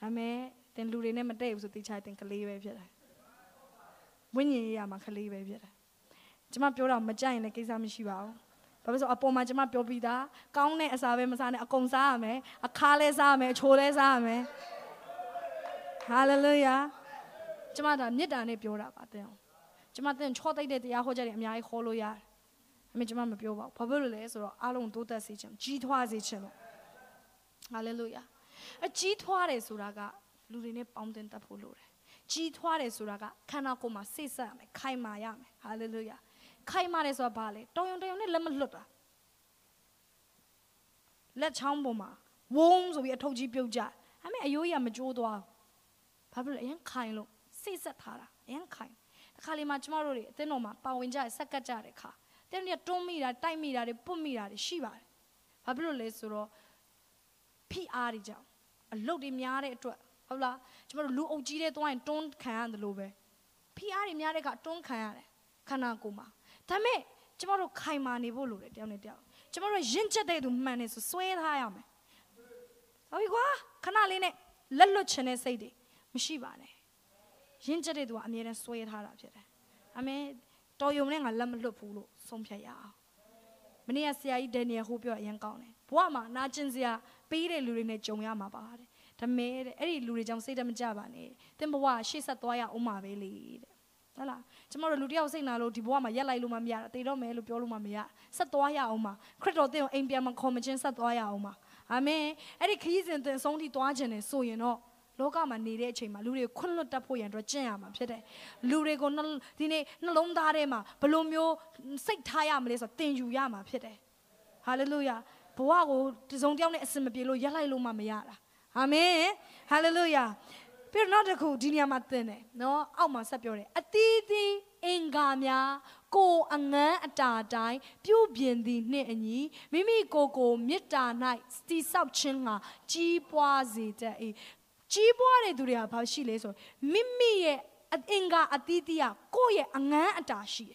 [SPEAKER 1] ဒါမဲ့တင်လူတွေနဲ့မတည့်ဘူးဆိုတိချာတင်ကလေးပဲဖြစ်တယ်ဝိညာဉ်ရေးရမှာကလေးပဲဖြစ်တယ်ကျမပြောတာမကြိုက်ရင်လည်းကိစ္စမရှိပါဘူးဘာလို့ဆိုအပေါ်မှာကျမပြောပြီးသားကောင်းတဲ့အစာပဲမစားနဲ့အကုန်စားရမယ်အခါလဲစားရမယ်အချိုလဲစားရမယ်ဟာလေလုယာကျမဒါမေတ္တာနဲ့ပြောတာပါတဲ့ကျမတဲ့ချောသိတဲ့တရားဟောကြတယ်အများကြီးခေါ်လို့ရတယ် အမေကျမမပြောပါဘူးဘာဖြစ်လို့လဲဆိုတော့အားလုံးတိုးတက်စေခြင်းကြီးထွားစေခြင်းလို့ဟာလေလုယာအကြီးထွားတယ်ဆိုတာကသလူတွေနဲ့ပေါင်းတင်တတ်ဖို့လိုတယ်ကြီးထွားတယ်ဆိုတာကခန္ဓာကိုယ်မှာစိတ်ဆက်ရမယ်ခိုင်မာရမယ်ဟာလေလုယာခိုင်မာတယ်ဆိုတာဘာလဲတောင်ယုံတောင်ယုံနဲ့လက်မလွတ်တာလက်ချောင်းပေါ်မှာဝုန်းဆိုပြီးအထုပ်ကြီးပြုတ်ကြအဲ့မဲ့အယိုးကြီးကမကြိုးသွားဘာဖြစ်လဲအရင်ခိုင်လို့စိတ်ဆက်ထားတာအရင်ခိုင်တခါလေမှကျမတို့တွေအသင်းတော်မှာပါဝင်ကြရဆက်ကတ်ကြတဲ့ခါ တင်းတွေတွန်းမိတာတိုက်မိတာတွေပုတ်မိတာတွေရှိပါတယ်ဘာဖြစ်လို့လဲဆိုတော့ဖိအားတွေကြောင့်အလုတ်တွေများတဲ့အတွက်ဟုတ်လားကျမတို့လူအုပ်ကြီးတဲ့သွားရင်တွန်းခံရတယ်လို့ပဲဖိအားတွေများတဲ့ကတွန်းခံရတယ်ခန္ဓာကိုယ်မှာဒါပေမဲ့ကျမတို့ခိုင်မာနေဖို့လိုတယ်တယောက်နဲ့တယောက်ကျမတို့ရင့်ကျက်တဲ့သူမှန်နေဆိုစွဲထားရမယ်ဟုတ်ပြီကွာခဏလေးနဲ့လက်လွတ်ချင်တဲ့စိတ်တွေမရှိပါနဲ့ရင့်ကျက်တဲ့သူကအမြဲတမ်းစွဲထားတာဖြစ်တယ်အမေ တော်ယုံနဲ့ငါလက်မလွတ်ဘူးလို့ဆုံးဖြတ်ရအောင်မနေ့ကဆရာကြီးဒန်နီယယ်ဟိုပြောအရင်ကောင်းတယ်ဘဝမှာနာကျင်စရာပေးတဲ့လူတွေနဲ့ကြုံရမှာပါတဲ့ဒါမဲတဲ့အဲ့ဒီလူတွေကြောင့်စိတ်တမကြပါနဲ့သင်ဘဝရှေ့ဆက်သွားရအောင်မှာပဲလေတဲ့ဟုတ်လားကျမတို့လူတယောက်စိတ်နာလို့ဒီဘဝမှာရက်လိုက်လို့မှမရတာတေတော့မယ်လို့ပြောလို့မှမရဆက်သွားရအောင်မှာခရစ်တော်သင်ကိုအိမ်ပြန်မခေါ်မချင်းဆက်သွားရအောင်မှာအာမင်အဲ့ဒီခရီးစဉ်သင်ဆုံးထိသွားခြင်းနဲ့ဆိုရင်တော့ လောကမှာနေတဲ့အချိန်မှာလူတွေခွန့်လွတ်တတ်ဖို့ရန်အတွက်ကျင့်ရမှာဖြစ်တယ်လူတွေကိုဒီနေ့နှလုံးသားထဲမှာဘယ်လိုမျိုးစိတ်ထားရမလဲဆိုတော့သင်ယူရမှာဖြစ်တယ်ဟာလေလုယာဘဝကိုတစုံတယောက်နဲ့အစင်မပြေလို့ရက်လိုက်လို့မှမရတာအာမင်ဟာလေလုယာပြီးတော့နောက်တစ်ခုဒီနေရာမှာသင်တယ်နော်အောက်မှာဆက်ပြောတယ်အတီးတီးအင်္ဂါများကိုအငန်းအတာတိုင်းပြုပြင်သည်နှင့်အညီမိမိကိုယ်ကိုမေတ္တာ၌စတိဆောက်ခြင်းငါကြီးပွားစေတတ်၏ ကြီးပွားတဲ့သူတွေကဘာရှိလဲဆိုမိမိရဲ့အင်္ဂါအတီးတီးကကိုယ့်ရဲ့အငန်းအတာရှိ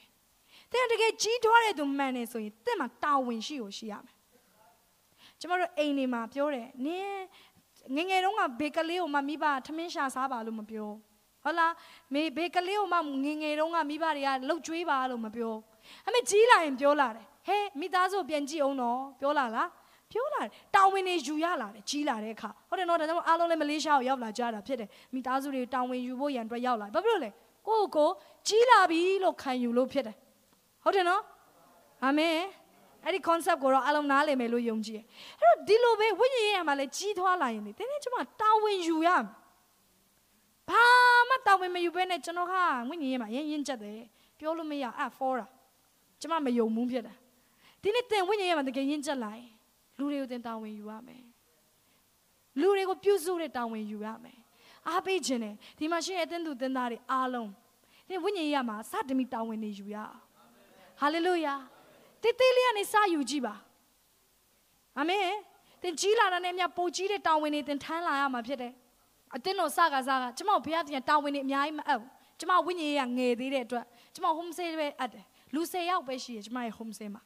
[SPEAKER 1] တယ်တဲ့တကယ်ကြီးထွားတဲ့သူမှန်နေဆိုရင်တဲ့မှာတာဝန်ရှိကိုရှိရမယ်ကျမတို့အိမ်တွေမှာပြောတယ်နင်းငငယ်တုန်းကဘေကလေးကိုမှမိဘထမင်းရှာစားပါလို့မပြောဟုတ်လားမေဘေကလေးကိုမှငငယ်တုန်းကမိဘတွေကလှုပ်ကြွေးပါလို့မပြောအမေကြီးလာရင်ပြောလာတယ်ဟဲမိသားစုပြန်ကြည့်အောင်တော့ပြောလာလား ပြောလာတယ်တာဝန်တွေယူရလာတယ်ကြီးလာတဲ့အခါဟုတ်တယ်နော်ဒါကြောင့်အားလုံးလည်းမလေးရှားကိုရောက်လာကြတာဖြစ်တယ်မိသားစုတွေတာဝန်ယူဖို့ရန်အတွက်ရောက်လာဘာဖြစ်လို့လဲကိုယ့်ကိုကြီးလာပြီလို့ခံယူလို့ဖြစ်တယ်ဟုတ်တယ်နော်အာမင်အဲ့ဒီ concept ကိုတော့အလုံးနားလည်မယ်လို့ယုံကြည်တယ်အဲ့တော့ဒီလိုပဲဝိညာဉ်ရေးရမှာလဲကြီးထွားလာရင်ဒီနေ့ကျွန်မတာဝန်ယူရမယ်ဘာမှတာဝန်မယူဘဲနဲ့ကျွန်တော်ကဝိညာဉ်ရေးမှာရင်းရင်းချက်တယ်ပြောလို့မရအဲ့ for တာကျွန်မမယုံဘူးဖြစ်တာဒီနေ့တင်ဝိညာဉ်ရေးမှာတကယ်ရင်းချက်လာရင် လူတွေကိုတင်တာဝန်ယူရမယ်လူတွေကိုပြုစုတဲ့တာဝန်ယူရမယ်အားပေးခြင်းနဲ့ဒီမှာရှိတဲ့အသင်းသူသင်သားတွေအားလုံးဒီဝိညာဉ်ရေးရမှာစတင်ပြီးတာဝန်တွေယူရအောင်ဟာလေလုယာတေးသေးလေးကနေစယူကြည့်ပါအာမင်သင်ကြီးလာတဲ့နဲ့မြပိုကြီးတဲ့တာဝန်တွေသင်ထမ်းလာရမှာဖြစ်တယ်အတင်းတော်စကားစကားကျမဘုရားတင်တာဝန်တွေအများကြီးမအပ်ဘူးကျမဝိညာဉ်ရေးကငယ်သေးတဲ့အတွက်ကျမ home stay ပဲအပ်တယ်လူ၁၀ယောက်ပဲရှိတယ်ကျမရဲ့ home stay မှာ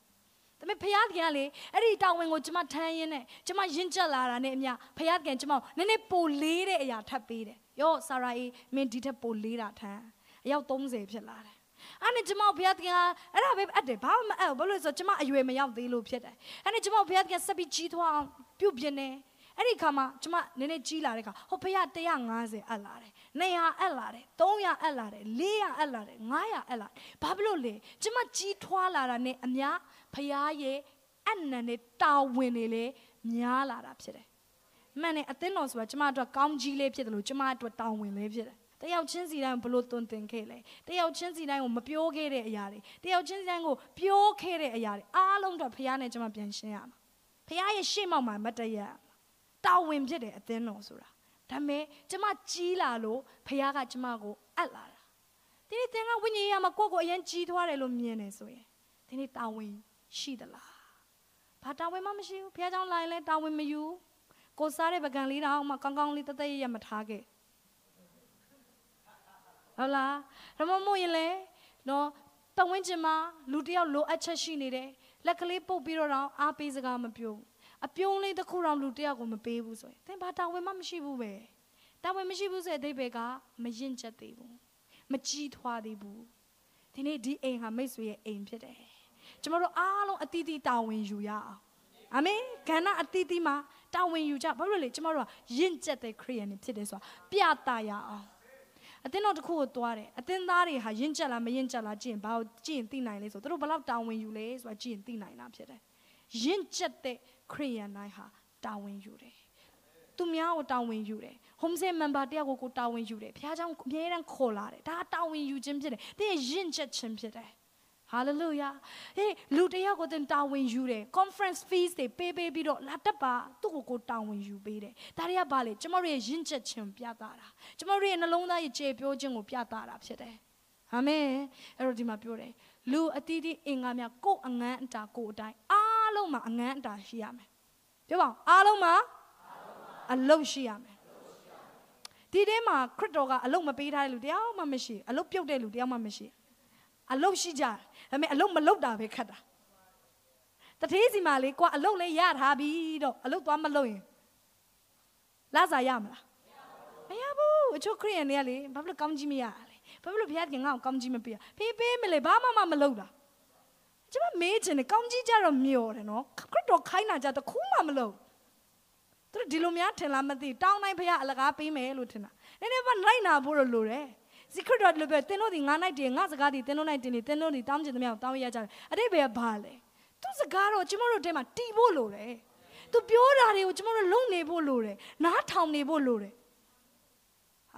[SPEAKER 1] ဒါပေမဲ့ဖခင်ကလေအဲ့ဒီတာဝန်ကိုကျမထမ်းရင်းနဲ့ကျမရင့်ကျက်လာတာနဲ့အမျှဖခင်ကကျမနည်းနည်းပိုလေးတဲ့အရာထပ်ပေးတယ်ယောဆာရာအေးမင်းဒီထက်ပိုလေးတာထမ်းအယောက်30ဖြစ်လာတယ်အဲ့နဲ့ကျမဘုရားသခင်ကအဲ့ဒါပဲအပ်တယ်ဘာမှမအပ်ဘူးဘာလို့လဲဆိုတော့ကျမအရွယ်မရောက်သေးလို့ဖြစ်တယ်အဲ့နဲ့ကျမဘုရားသခင်ဆက်ပြီးကြီးထွားအောင်ပြုတ်ပြင်းနေအဲ့ဒီခါမှာကျမနည်းနည်းကြီးလာတဲ့ခါဟိုဘုရား150အပ်လာတယ်200အပ်လာတယ်300အပ်လာတယ်400အပ်လာတယ်900အပ်လာတယ်ဘာဖြစ်လို့လဲကျမကြီးထွားလာတာနဲ့အများ ဘုရားရဲ့အနံနဲ့တာဝန်တွေလည်းများလာတာဖြစ်တယ်မှန်တယ်အသင်းတော်ဆိုတာကျမအတွက်ကောင်းကြီးလေးဖြစ်တယ်လို့ကျမအတွက်တာဝန်လေးဖြစ်တယ်တယောက်ချင်းစီတိုင်းဘလို့တွင်တင်ခဲ့လဲတယောက်ချင်းစီတိုင်းကိုမပြောခဲ့တဲ့အရာတွေတယောက်ချင်းစီတိုင်းကိုပြောခဲ့တဲ့အရာတွေအားလုံးတော့ဖခင်နဲ့ကျွန်မပြန်ရှင်းရမှာဖခင်ရဲ့ရှေ့မောက်မှာမတရတာဝန်ဖြစ်တယ်အသင်းတော်ဆိုတာဒါပေမဲ့ကျွန်မကြီးလာလို့ဖခင်ကကျွန်မကိုအပ်လာတာဒီနေ့သင်ကဝိညာဉ်ရေးမှာကိုယ့်ကိုအရင်ကြီးထွားတယ်လို့မြင်နေဆိုရင်ဒီနေ့တာဝန် ရှိသလားဘာတာဝန်မှမရှိဘူးဖခင်ကြောင့်လာရင်လည်းတာဝန်မယူကိုစားတဲ့ပကံလေးတော့မှကောင်းကောင်းလေးတသက်ရရမထားခဲ့ဟုတ်လားဒါမှမဟုတ်ရင်လေနော်ပတ်ဝန်းကျင်မှာလူတယောက်လိုအပ်ချက်ရှိနေတယ်လက်ကလေးပုတ်ပြီးတော့အားပေးစကားမပြောအပြုံးလေးတစ်ခုတော့လူတယောက်ကိုမပေးဘူးဆိုရင်သင်ဘာတာဝန်မှမရှိဘူးပဲတာဝန်မရှိဘူးဆိုတဲ့အဓိပ္ပာယ်ကမရင်ချက်သေးဘူးမကြီးထွားသေးဘူးဒီနေ့ဒီအိမ်ဟာမိတ်ဆွေရဲ့အိမ်ဖြစ်တယ် ကျမတို့အားလုံးအတီးတီးတာဝန်ယူရအောင်အာမင်ကဏ္ဍအတီးတီးမှာတာဝန်ယူကြဘာလို့လဲကျမတို့ကယဉ်ကျက်တဲ့ခရိယန်တွေဖြစ်တယ်ဆိုတာပြသရအောင်အတင်းတော်တစ်ခုကိုသွားတယ်အတင်းသားတွေဟာယဉ်ကျက်လားမယဉ်ကျက်လားကြည့်ရင်ဘာကိုကြည့်ရင်သိနိုင်လဲဆိုသူတို့ဘယ်လောက်တာဝန်ယူလဲဆိုတာကြည့်ရင်သိနိုင်တာဖြစ်တယ်ယဉ်ကျက်တဲ့ခရိယန်တိုင်းဟာတာဝန်ယူတယ်သူများကိုတာဝန်ယူတယ် home say member တယောက်ကိုကိုတာဝန်ယူတယ်ဘုရားကျောင်းအမြဲတမ်းခေါ်လာတယ်ဒါတာဝန်ယူခြင်းဖြစ်တယ်တင်းရဲ့ရင့်ချက်ခြင်းဖြစ်တယ် hallelujah ဟေးလူတယောက်ကိုတင်တာဝန်ယူတယ် conference fees တွေပေးပေးပြီးတော့လာတက်ပါသူ့ကိုကိုတာဝန်ယူပေးတယ်ဒါတွေကဘာလဲကျမတို့ရဲ့ရင့်ချက်ခြင်းပြသတာကျမတို့ရဲ့နှလုံးသားရဲ့ကျေပြောခြင်းကိုပြသတာဖြစ်တယ်အာမင်အဲ့တော့ဒီမှာပြောတယ်လူအတီးတီးအင်္ဂါများကိုယ်အငန်းအတာကိုယ်အတိုင်းအားလုံးမှာအငန်းအတာရှိရမယ်ပြောပါအောင်အားလုံးမှာအလုတ်ရှိရမယ်ဒီထဲမှာခရစ်တော်ကအလုတ်မပေးထားတဲ့လူတယောက်မှမရှိအလုတ်ပြုတ်တဲ့လူတယောက်မှမရှိ အလုတ်ရှိကြတယ်ဒါပေမဲ့အလုတ်မလုတ်တာပဲခတ်တာတထေးစီမှာလေကွာအလုတ်လေးရထားပြီတော့အလုတ်သွားမလုတ်ရင်လာစားရမလားမရဘူးအချို့ခရိယန်တွေကလေဘာဖြစ်လို့ကောင်းကြီးမရလဲဘာဖြစ်လို့ဘုရားကငါ့ကိုကောင်းကြီးမပေးရဖေးပေးမလေဘာမှမမလုတ်တာကျမမေးချင်တယ်ကောင်းကြီးကြတော့မျောတယ်နော်ခရစ်တော်ခိုင်းတာကြတခုမှမလုတ်သူတို့ဒီလိုများထင်လားမသိတောင်းတိုင်းဖះအလကားပေးမယ်လို့ထင်တာနည်းနည်းပါလိုက်နာဖို့လို့လိုတယ် secret တော့လို့ပြောတင်းတို့ဒီငါနိုင်တယ်ငါစကားဒီတင်းတို့နိုင်တင်နေတင်းတို့ဒီတောင်းချင်သမျှကိုတောင်းရကြတယ်အတိတ်ပဲဘာလဲသူစကားတော့ကျမတို့တဲမှာတီးဖို့လိုတယ်သူပြောတာတွေကိုကျမတို့လုံနေဖို့လိုတယ်နားထောင်နေဖို့လိုတယ်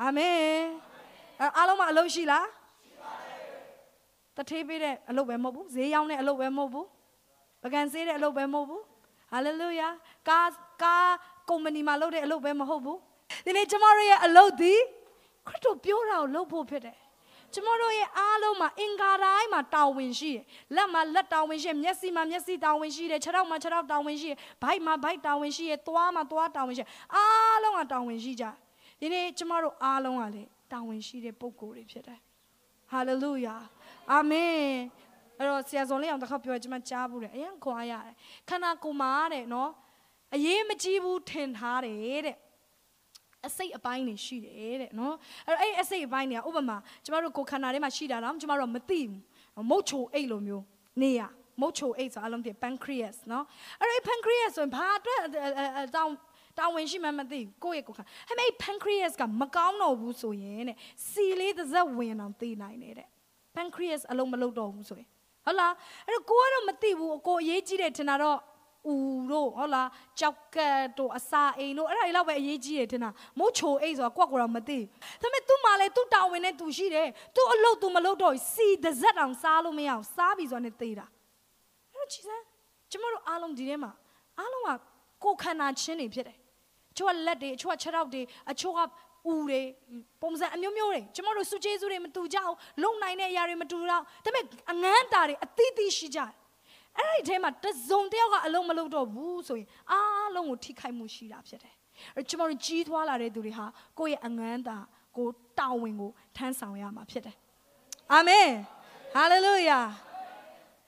[SPEAKER 1] အာမင်အားလုံးမအလုပ်ရှိလားရှိပါတယ်တထေးပေးတဲ့အလုပ်ပဲမဟုတ်ဘူးဈေးရောင်းတဲ့အလုပ်ပဲမဟုတ်ဘူးပကံစေးတဲ့အလုပ်ပဲမဟုတ်ဘူးဟာလေလုယာကာကာကုမ္ပဏီမှာလုပ်တဲ့အလုပ်ပဲမဟုတ်ဘူးဒီနေ့ကျမတို့ရဲ့အလုပ်ဒီ ခရစ်တော်ပြောတာကိုလုပ်ဖို့ဖြစ်တယ်ကျမတို့ရဲ့အားလုံးမှာအင်္ဂါတိုင်းမှာတာဝန်ရှိတယ်လက်မှာလက်တာဝန်ရှိတယ်မျက်စိမှာမျက်စိတာဝန်ရှိတယ်ခြေထောက်မှာခြေထောက်တာဝန်ရှိတယ်ဗိုက်မှာဗိုက်တာဝန်ရှိတယ်သွားမှာသွားတာဝန်ရှိတယ်အားလုံးကတာဝန်ရှိကြဒီနေ့ကျမတို့အားလုံးကလေတာဝန်ရှိတဲ့ပုံကိုယ်တွေဖြစ်တယ်ဟာလေလုယာအာမင်အဲ့တော့ဆရာဇော်လေးအောင်တစ်ခါပြောရကျမကြားဘူးတယ်အရင်ခွာရတယ်ခန္ဓာကိုယ်မှာတဲ့နော်အရေးမကြီးဘူးထင်ထားတယ်တဲ့ အစိတ်အပိုင်းတွေရှိတယ်တဲ့နော်အဲ့တော့အဲ့အစိတ်အပိုင်းတွေကဥပမာကျမတို့ကိုယ်ခန္ဓာထဲမှာရှိတာတော့ကျမတို့မသိဘူးမုတ်ချိုအိတ်လိုမျိုးနေရမုတ်ချိုအိတ်ဆိုအလုံးတည်း pancreas နော်အဲ့တော့ pancreas ဆိုရင်ဘာအတွက်တောင်းတာဝန်ရှိမှမသိကိုယ့်ရဲ့ကိုယ်ခန္ဓာဟဲ့မေ pancreas ကမကောင်းတော့ဘူးဆိုရင်တဲ့စီလေးတစ်စက်ဝင်အောင်သိနိုင်တယ်တဲ့ pancreas အလုံးမလုပ်တော့ဘူးဆိုရင်ဟုတ်လားအဲ့တော့ကိုကတော့မသိဘူးကိုအရေးကြီးတယ်ထင်တာတော့ ဦးတို့ဟုတ်လားကြောက်ကတ်တို့အစာအိမ်တို့အဲ့ဒါတွေတော့ပဲအရေးကြီးတယ်ထင်တာမို့ချိုအိတ်ဆိုတာကွက်ကွက်တော့မသိဒါပေမဲ့ तू မှလည်း तू တာဝန်နဲ့ तू ရှိတယ် तू အလုပ် तू မလုပ်တော့စီတစ်စက်တောင်စားလို့မရအောင်စားပြီဆိုတာနဲ့သိတာအဲ့တော့ကြည်စမ်းကျမတို့အားလုံးဒီထဲမှာအားလုံးကကိုယ်ခန္ဓာချင်းတွေဖြစ်တယ်အချို့ကလက်တွေအချို့ကခြေထောက်တွေအချို့ကဦးတွေပုံစံအမျိုးမျိုးတွေကျမတို့စုကျေးဇူးတွေမတူကြအောင်လုံနိုင်တဲ့အရာတွေမတူတော့ဒါပေမဲ့အငန်းတာတွေအသီးသီးရှိကြတယ် အဲ့ဒီထဲမှာတစုံတယောက်ကအလုံးမလုံးတော့ဘူးဆိုရင်အားလုံးကိုထိခိုက်မှုရှိတာဖြစ်တယ်အဲ့ကျမတို့ကြီးထွားလာတဲ့သူတွေဟာကိုယ့်ရဲ့အငန်းတာကိုတာဝန်ကိုထမ်းဆောင်ရမှာဖြစ်တယ်အာမင်ဟာလေလုယာ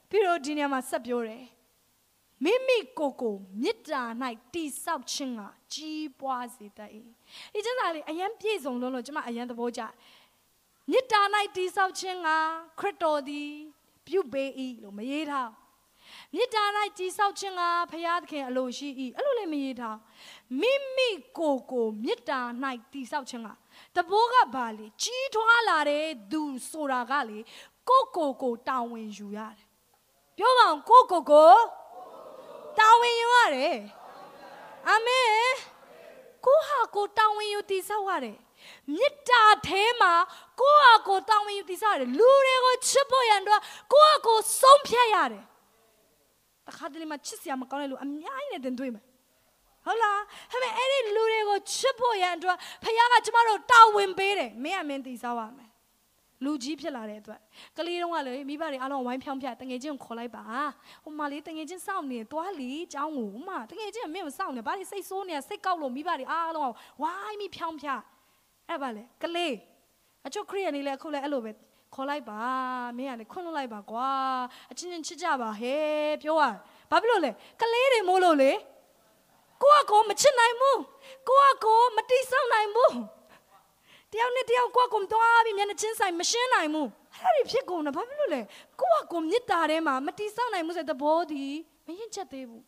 [SPEAKER 1] ပြီးတော့ဒီနေရာမှာဆက်ပြောတယ်မိမိကိုယ်ကိုမေတ္တာ၌တိဆောက်ခြင်းကကြီးပွားစေတတ်၏ဒီကျမ်းစာလေးအရင်ပြည့်စုံလို့လို့ကျွန်မအရင်သဘောကျမေတ္တာ၌တိဆောက်ခြင်းကခရစ်တော်သည်ပြုပေး၏လို့မရေးထား မေတ္တာ၌တိဆောက်ခြင်းကဖရာသခင်အလိုရှိ၏အဲ့လိုလည်းမရေးထားမိမိကိုယ်ကိုမေတ္တာ၌တိဆောက်ခြင်းကတဘိုးကဘာလေကြီးထွားလာတဲ့သူဆိုတာကလေကိုကိုကိုတာဝန်ယူရတယ်ပြောပါအောင်ကိုကိုကိုတာဝန်ယူရတယ်အာမင်ကိုဟာကိုတာဝန်ယူတည်ဆောက်ရတယ်မေတ္တာထဲမှာကိုဟာကိုတာဝန်ယူတည်ဆောက်ရတယ်လူတွေကိုချစ်ဖို့ရန်တော့ကိုဟာကိုဆုံးဖြတ်ရတယ် တခါတလေမှချစ်စရာမကောင်းတဲ့လူအများကြီးနဲ့တင်တွေ့မယ်ဟုတ်လားဟဲ့အဲ့ဒီလူတွေကိုချစ်ဖို့ရန်အတွက်ဖခင်ကကျမတို့တာဝန်ပေးတယ်မင်းကမင်းတည်ဆောက်ရမယ်လူကြီးဖြစ်လာတဲ့အတွက်ကလေးတုန်းကလေမိဘတွေအားလုံးဝိုင်းဖြောင်းဖြတ်တငယ်ချင်းကိုခေါ်လိုက်ပါဟိုမလေးတငယ်ချင်းစောင့်နေသွားလီเจ้าကိုဥမတငယ်ချင်းကမင်းကိုစောင့်နေဘာလို့စိတ်ဆိုးနေစိတ်ကောက်လို့မိဘတွေအားလုံးဝိုင်းပြီးဖြောင်းဖြတ်အဲ့ပါလေကလေးအချို့ခရိယန်တွေလည်းအခုလည်းအဲ့လိုပဲ ခေါ်လိုက်ပါမင်းကလည်းခွန့်လွတ်လိုက်ပါကွာအချင်းချင်းချစ်ကြပါဟဲ့ပြောရဘာဖြစ်လို့လဲကလေးတွေမို့လို့လေကိုကကိုမချစ်နိုင်ဘူးကိုကကိုမတိဆောက်နိုင်ဘူးတယောက်နဲ့တယောက်ကိုကုံသွားပြီးမျက်နှာချင်းဆိုင်မရှင်းနိုင်ဘူးအဲ့ဒါဖြစ်ကုန်တာဘာဖြစ်လို့လဲကိုကကိုမြစ်တာထဲမှာမတိဆောက်နိုင်ဘူးဆိုတဲ့သဘောဒီမရင်ချက်သေးဘူး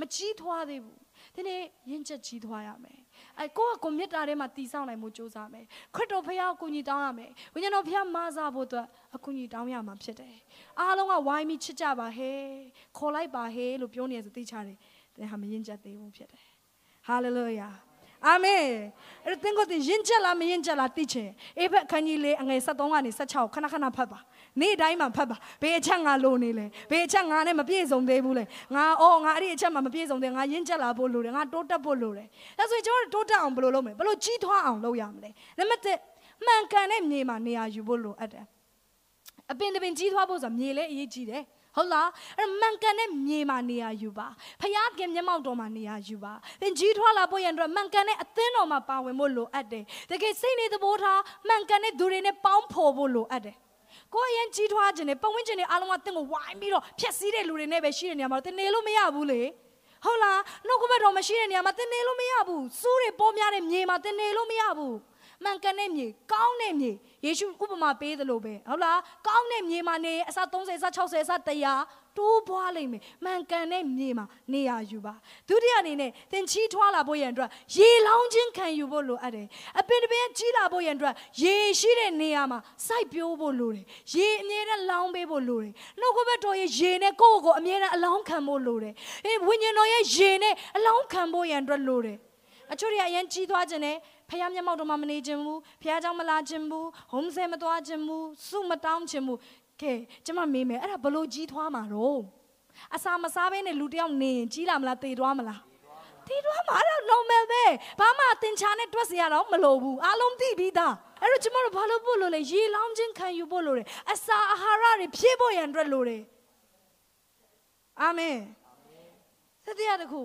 [SPEAKER 1] မကြီးထွားသေးဘူးဒီနေ့ရင်ချက်ကြီးထွားရမယ် အဲကိုကကိုမြစ်တာထဲမှာတိဆောက်နိုင်မှုစူးစမ်းမယ်ခရစ်တော်ဖခင်အကူကြီးတောင်းရမယ်ဝိညာဉ်တော်ဖခင်မဆာဖို့အတွက်အကူကြီးတောင်းရမှာဖြစ်တယ်အားလုံးကဝိုင်းပြီးချစ်ကြပါဟဲ့ခေါ်လိုက်ပါဟဲ့လို့ပြောနေရဆိုသိချတယ်တဲ့ဟာမရင်ချက်သေးဘူးဖြစ်တယ်ဟာလေလုယာအာမင်အဲ့တော့သင်ကိုတင်ရင်ကျက်လားမရင်ကျက်လားသိချင်အေဖက်ခန်းကြီးလေးအငယ်73ကနေ76ခဏခဏဖတ်ပါ နေ့တိုင်းမှာဖတ်ပါဘယ်အချက်ငါလိုနေလဲဘယ်အချက်ငါနဲ့မပြည့်စုံသေးဘူးလဲငါအော်ငါအဲ့ဒီအချက်မှမပြည့်စုံသေးငါရင်ကျက်လာဖို့လိုတယ်ငါတိုးတက်ဖို့လိုတယ်ဒါဆိုရင်ကျွန်တော်တို့တိုးတက်အောင်ဘယ်လိုလုပ်မလဲဘယ်လိုကြီးထွားအောင်လုပ်ရမလဲနံပါတ်1မှန်ကန်တဲ့မြေမှာနေရာယူဖို့လိုအပ်တယ်အပင်တပင်ကြီးထွားဖို့ဆိုတာမြေလည်းအရေးကြီးတယ်ဟုတ်လားအဲ့မှန်ကန်တဲ့မြေမှာနေရာယူပါဖယားခင်မျက်မှောက်တော်မှာနေရာယူပါသင်ကြီးထွားလာဖို့ရန်အတွက်မှန်ကန်တဲ့အသင်းတော်မှာပါဝင်ဖို့လိုအပ်တယ်တကယ်စိတ်နေသဘောထားမှန်ကန်တဲ့သူတွေနဲ့ပေါင်းဖော်ဖို့လိုအပ်တယ် ကိုယ်ရင်ကြီးထွားခြင်းနဲ့ပတ်ဝန်းကျင်တွေအားလုံးကသင်ကိုဝိုင်းပြီးတော့ဖျက်ဆီးတဲ့လူတွေနဲ့ပဲရှိတဲ့နေရာမှာသင်နေလို့မရဘူးလေဟုတ်လားနှုတ်ကပတ်တော်မရှိတဲ့နေရာမှာသင်နေလို့မရဘူးစူးတွေပေါ်များတဲ့မြေမှာသင်နေလို့မရဘူးမှန်ကန်တဲ့မြေကောင်းတဲ့မြေယေရှုဥပမာပေးသလိုပဲဟုတ်လားကောင်းတဲ့မြေမှာနေအစ30အစ60အစ100 တိုးပွားလိမ့်မယ်မှန်ကန်တဲ့မြေမှာနေရာယူပါဒုတိယအနေနဲ့သင်ချီးထွားလာဖို့ရန်အတွက်ရေလောင်းခြင်းခံယူဖို့လိုအပ်တယ်အပင်တစ်ပင်ကြီးလာဖို့ရန်အတွက်ရေရှိတဲ့နေရာမှာစိုက်ပျိုးဖို့လိုတယ်ရေအမြဲတမ်းလောင်းပေးဖို့လိုတယ်နှုတ်ကပတ်တော်ရဲ့ရေနဲ့ကိုယ့်ကိုယ်ကိုအမြဲတမ်းအလောင်းခံဖို့လိုတယ်အေးဝိညာဉ်တော်ရဲ့ရေနဲ့အလောင်းခံဖို့ရန်အတွက်လိုတယ်အချို့တွေကအရင်ကြီးသွားခြင်းနဲ့ဖះမျက်မှောက်တော်မှာမနေခြင်းဘူးဖះเจ้าမလာခြင်းဘူးဟ ோம் ဆဲမသွားခြင်းဘူးစုမတောင်းခြင်းဘူး ကဲကျမမေးမယ်အဲ့ဒါဘလို့ကြီးထွားမှာတော့အစာမစားဘဲနဲ့လူတယောက်နေရင်ကြီးလာမလားတေသွားမလားတေသွားမှာတော့ normal ပဲဘာမှသင်္ချာနဲ့တွက်စရာတော့မလိုဘူးအားလုံးသိပြီးသားအဲ့တော့ကျမတို့ဘာလို့ပို့လို့လဲရေလောင်းခြင်းခံယူဖို့လိုတယ်အစာအာဟာရတွေဖြည့်ဖို့ရန်အတွက်လိုတယ်အာမင်သတိရတခု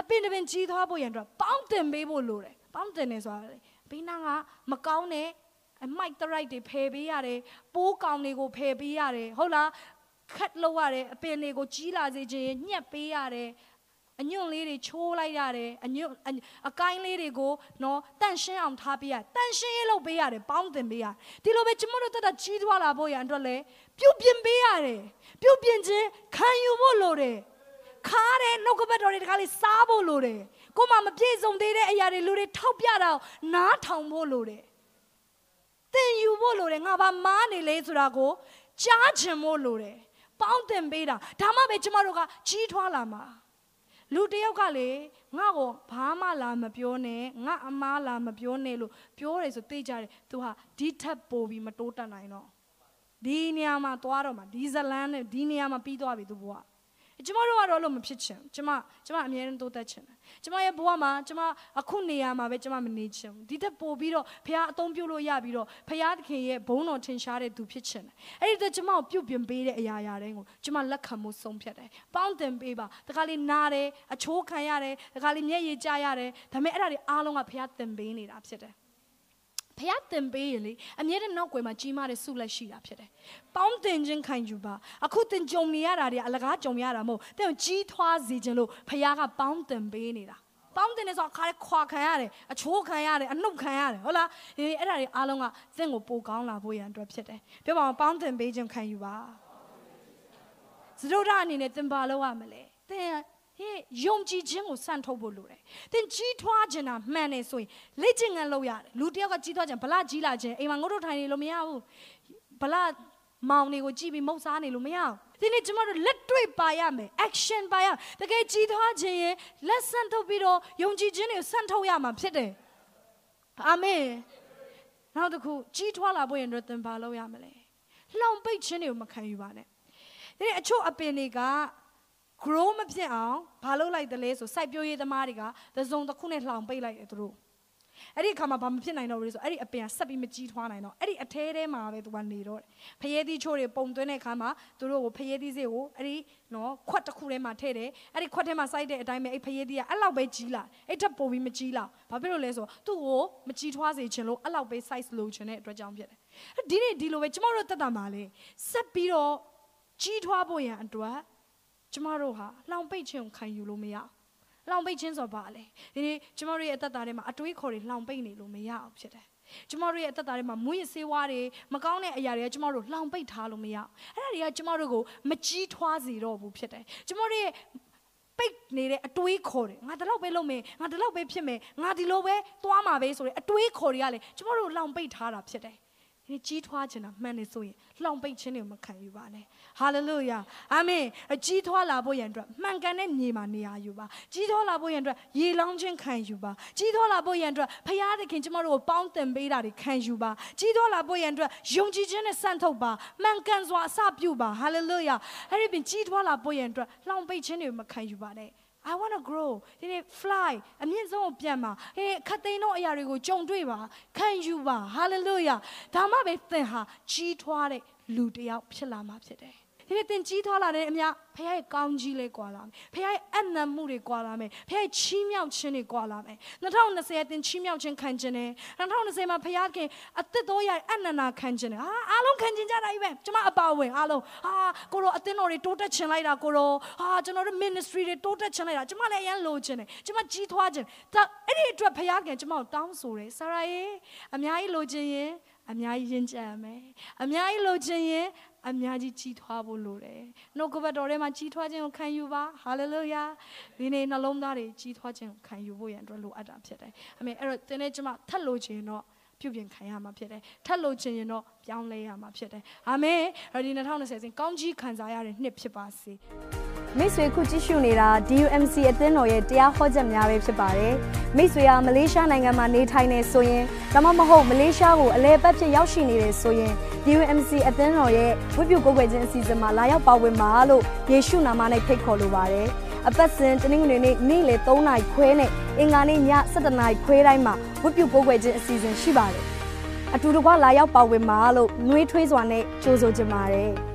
[SPEAKER 1] အပင်တပင်ကြီးသွားဖို့ရန်အတွက်ပေါင်းတင်ပေးဖို့လိုတယ်ပေါင်းတင်နေဆိုတာလေဘေးနားကမကောင်းတဲ့ အမိုက်တရိုက်တွေဖယ်ပေးရတယ်ပိုးကောင်တွေကိုဖယ်ပေးရတယ်ဟုတ်လားခတ်လို့ရတယ်အပင်တွေကိုကြီးလာစေခြင်းညှက်ပေးရတယ်အညွန့်လေးတွေချိုးလိုက်ရတယ်အညွန့်အကိုင်းလေးတွေကိုနော်တန့်ရှင်းအောင်ထားပေးရတန့်ရှင်းရေးလုပ်ပေးရတယ်ပေါင်းတင်ပေးရဒီလိုပဲကျမတို့တက်တာကြီးထွားလာဖို့ရန်အတွက်လေပြုတ်ပြင်ပေးရတယ်ပြုတ်ပြင်ခြင်းခံယူဖို့လိုတယ်ခါတဲ့နှုတ်ကပတ်တော်တွေတခါလေးစားဖို့လိုတယ်ကိုမှမပြည့်စုံသေးတဲ့အရာတွေလူတွေထောက်ပြတာနားထောင်ဖို့လိုတယ် သင်ယူဖို့လိုတယ်ငါဘာမားနေလဲဆိုတာကိုကြားချင်ဖို့လိုတယ်ပေါင်းတင်ပေးတာဒါမှပဲကျမတို့ကကြီးထွားလာမှာလူတယောက်ကလေငါ့ကိုဘာမှလာမပြောနဲ့ငါအမားလာမပြောနဲ့လို့ပြောတယ်ဆိုသိကြတယ်သူဟာဒီထက်ပိုပြီးမတိုးတက်နိုင်တော့ဒီနေရာမှာသွားတော့မှာဒီဇလန်းနဲ့ဒီနေရာမှာပြီးသွားပြီသူဘွား ကျမတို့ကတော့လို့မဖြစ်ချင်ကျမကျမအမြဲတမ်းတိုးတက်ချင်တယ်ကျမရဲ့ဘဝမှာကျမအခုနေရာမှာပဲကျမမနေချင်ဘူးဒီတက်ပို့ပြီးတော့ဖခင်အသုံးပြုလို့ရပြီးတော့ဖခင်သခင်ရဲ့ဘုန်းတော်ထင်ရှားတဲ့သူဖြစ်ချင်တယ်အဲ့ဒီတော့ကျမကိုပြုတ်ပြင်ပေးတဲ့အရာရာတိုင်းကိုကျမလက်ခံမှုဆုံးဖြတ်တယ်ပေါင်းတင်ပေးပါတခါလေးနားတယ်အချိုးခံရတယ်တခါလေးမျက်ရည်ကျရတယ်ဒါပေမဲ့အဲ့ဒါတွေအားလုံးကဖခင်တင်ပေးနေတာဖြစ်တယ် ဖះတင်ပေးရလေအမြဲတမ်းနောက်ွယ်မှာကြီးမားတဲ့ဆုလက်ရှိတာဖြစ်တယ်။ပေါင်းတင်ခြင်းခံယူပါအခုတင်ကြုံနေရတာတွေအလကားကြုံရတာမဟုတ်တဲ့ကြီးထွားစေခြင်းလို့ဖះကပေါင်းတင်ပေးနေတာ။ပေါင်းတင်နေဆိုခါခွာခံရတယ်အချိုးခံရတယ်အနှုတ်ခံရတယ်ဟုတ်လား။အေးအဲ့ဒါတွေအားလုံးကသင်ကိုပိုကောင်းလာဖို့ရန်အတွက်ဖြစ်တယ်။ပြောပါအောင်ပေါင်းတင်ပေးခြင်းခံယူပါ။သတို့ရအနေနဲ့သင်ပါလို့ရမလဲ။သင် ဟေးယုံကြည်ခြင်းကိုစံထုတ်ဖို့လိုတယ်။သင်ကြီးထွားခြင်းတာမှန်တယ်ဆိုရင်လက်ကျင်ငန်းလုပ်ရတယ်။လူတယောက်ကကြီးထွားခြင်းဗလာကြီးလာခြင်းအိမ်မှာငုတ်တို့ထိုင်နေလို့မရဘူး။ဗလာမောင်တွေကိုကြည့်ပြီးမုတ်စားနေလို့မရဘူး။ဒီနေ့ကျမတို့လက်တွေ့ပါရမယ်။ action ပါရ။တကယ်ကြီးထွားခြင်းရင်လက်စံထုတ်ပြီးတော့ယုံကြည်ခြင်းတွေကိုစံထုတ်ရမှာဖြစ်တယ်။အာမင်။နောက်တစ်ခုကြီးထွားလာဖို့ရင်တော့သင်ပါလို့ရမလဲ။လှောင်ပိတ်ခြင်းတွေကိုမခံယူပါနဲ့။ဒီနေ့အချို့အပင်တွေက grow မဖြစ်အောင်ဘာလုပ်လိုက်တယ်လဲဆိုစိုက်ပျိုးရေးသမားတွေကသစုံတစ်ခုနဲ့လှောင်ပိတ်လိုက်တယ်သူတို့အဲ့ဒီအခါမှာဘာမဖြစ်နိုင်တော့ဘူးဆိုအဲ့ဒီအပင်ကဆက်ပြီးမကြီးထွားနိုင်တော့အဲ့ဒီအထဲထဲမှာပဲသူကနေတော့ဖျဲသီးချိုးတွေပုံသွင်းတဲ့အခါမှာသူတို့ကိုဖျဲသီးစေးကိုအဲ့ဒီနော်ခွက်တစ်ခုထဲမှာထည့်တယ်အဲ့ဒီခွက်ထဲမှာစိုက်တဲ့အတိုင်းပဲအဲ့ဖျဲသီးကအဲ့လောက်ပဲကြီးလာအဲ့ထက်ပိုပြီးမကြီးလာဘာဖြစ်လို့လဲဆိုတော့သူ့ကိုမကြီးထွားစေချင်လို့အဲ့လောက်ပဲ size လိုချင်တဲ့အတွက်ကြောင့်ဖြစ်တယ်ဒီနေ့ဒီလိုပဲကျမတို့တက်တာမှာလေဆက်ပြီးတော့ကြီးထွားဖို့ရန်အတွက် ကျမတို့ဟာလှောင်ပိတ်ခြင်းကိုခံယူလို့မရလှောင်ပိတ်ခြင်းဆိုပါလေဒီနေ့ကျမတို့ရဲ့အသက်တာထဲမှာအတွေးခေါ်တွေလှောင်ပိတ်နေလို့မရအောင်ဖြစ်တယ်ကျမတို့ရဲ့အသက်တာထဲမှာမွေးဆေးဝါးတွေမကောင်းတဲ့အရာတွေကကျမတို့လှောင်ပိတ်ထားလို့မရအဲ့ဒါတွေကကျမတို့ကိုမကြီးထွားစေတော့ဘူးဖြစ်တယ်ကျမတို့ရဲ့ပိတ်နေတဲ့အတွေးခေါ်တယ်ငါဒီလောက်ပဲလုပ်မယ်ငါဒီလောက်ပဲဖြစ်မယ်ငါဒီလိုပဲသွားမှာပဲဆိုတဲ့အတွေးခေါ်တွေကလည်းကျမတို့လောင်ပိတ်ထားတာဖြစ်တယ် ဒီနေ့ကြီးထွားခြင်းတာမှန်နေဆိုရင်လောင်ပိတ်ခြင်းတွေကိုမခံယူပါနဲ့ဟာလေလုယာအာမင်အကြီးထွားလာဖို့ရန်အတွက်မှန်ကန်တဲ့မြေမှာနေရာယူပါကြီးထွားလာဖို့ရန်အတွက်ရေလောင်းခြင်းခံယူပါကြီးထွားလာဖို့ရန်အတွက်ဖခင်သခင်ကျမတို့ကိုပေါင်းတင်ပေးတာတွေခံယူပါကြီးထွားလာဖို့ရန်အတွက်ယုံကြည်ခြင်းနဲ့စံထုတ်ပါမှန်ကန်စွာအစပြုပါဟာလေလုယာအဲ့ဒီပင်ကြီးထွားလာဖို့ရန်အတွက်လောင်ပိတ်ခြင်းတွေကိုမခံယူပါနဲ့ I want to grow ဒီနေ့ fly အမြင့်ဆုံးကိုပြန်ပါဟေးခတ်သိမ်းသောအရာတွေကိုကြုံတွေ့ပါခံယူပါ hallelujah ဒါမှပဲသင်ဟာကြီးထွားတဲ့လူတစ်ယောက်ဖြစ်လာမှာဖြစ်တယ် ဒီနေ့သင်ကြီးထွားလာတဲ့အမြဖခင်ရဲ့ကောင်းကြီးလေးကွာလာမယ်ဖခင်ရဲ့အနံ့မှုတွေကွာလာမယ်ဖခင်ရဲ့ချီးမြှောက်ခြင်းတွေကွာလာမယ်2020သင်ချီးမြှောက်ခြင်းခံခြင်းတယ်2020မှာဖခင်အသက်တော်ရအနန္နာခံခြင်းတယ်ဟာအားလုံးခံခြင်းကြတာကြီးပဲကျမအပါဝင်အားလုံးဟာကိုရောအသင်းတော်တွေတိုးတက်ခြင်းလိုက်တာကိုရောဟာကျွန်တော်တို့ ministry တွေတိုးတက်ခြင်းလိုက်တာကျမလည်းအရန်လိုခြင်းတယ်ကျမကြီးထွားခြင်းဒါအဲ့ဒီအတွက်ဖခင်ကျမကိုတောင်းဆိုတယ်ဆရာရေအများကြီးလိုခြင်းရင်အများကြီးရင်ကြံမယ်အများကြီးလိုချင်ရင် အများကြီးကြီးထွားဖို့လိုတယ်နှုတ်ကပတ်တော်ထဲမှာကြီးထွားခြင်းကိုခံယူပါဟာလေလုယာဒီနေ့နှလုံးသားတွေကြီးထွားခြင်းကိုခံယူဖို့ရန်အတွက်လိုအပ်တာဖြစ်တယ်အမေအဲ့တော့တင်းနေကျမထက်လိုချင်တော့ ပြုပြင်ခံရမှာဖြစ်တယ်ထက်လိုချင်ရင်တော့ပြောင်းလဲရမှာဖြစ်တယ်အာမင်အဲ့ဒီ2020စဉ်ကောင်းကြီးခံစားရတဲ့နှစ်ဖြစ်ပါစေ
[SPEAKER 2] မိတ်ဆွေခုကြည့်ရှုနေတာ DUMC အသင်းတော်ရဲ့တရားဟောချက်များပဲဖြစ်ပါတယ်။မိတ်ဆွေကမလေးရှားနိုင်ငံမှာနေထိုင်နေဆိုရင်ဒါမှမဟုတ်မလေးရှားကိုအလဲပတ်ဖြစ်ရောက်ရှိနေတယ်ဆိုရင် DUMC အသင်းတော်ရဲ့ဝိပုကိုယ်ွယ်ခြင်းအစီအစဉ်မှာလာရောက်ပါဝင်ပါလို့ယေရှုနာမနဲ့ဖိတ်ခေါ်လိုပါတယ်။ အပတ်စဉ်တနင်္ဂနွေနေ့နေ့လယ်3နာရီခွဲနဲ့အင်္ဂါနေ့ည7:00နာရီခွဲတိုင်းမှာဝိပုကိုယ်ွယ်ခြင်းအစီအစဉ်ရှိပါတယ်။အတူတကွလာရောက်ပါဝင်ပါလို့နှွေးထွေးစွာနဲ့ကြိုးဆိုကြပါတယ်။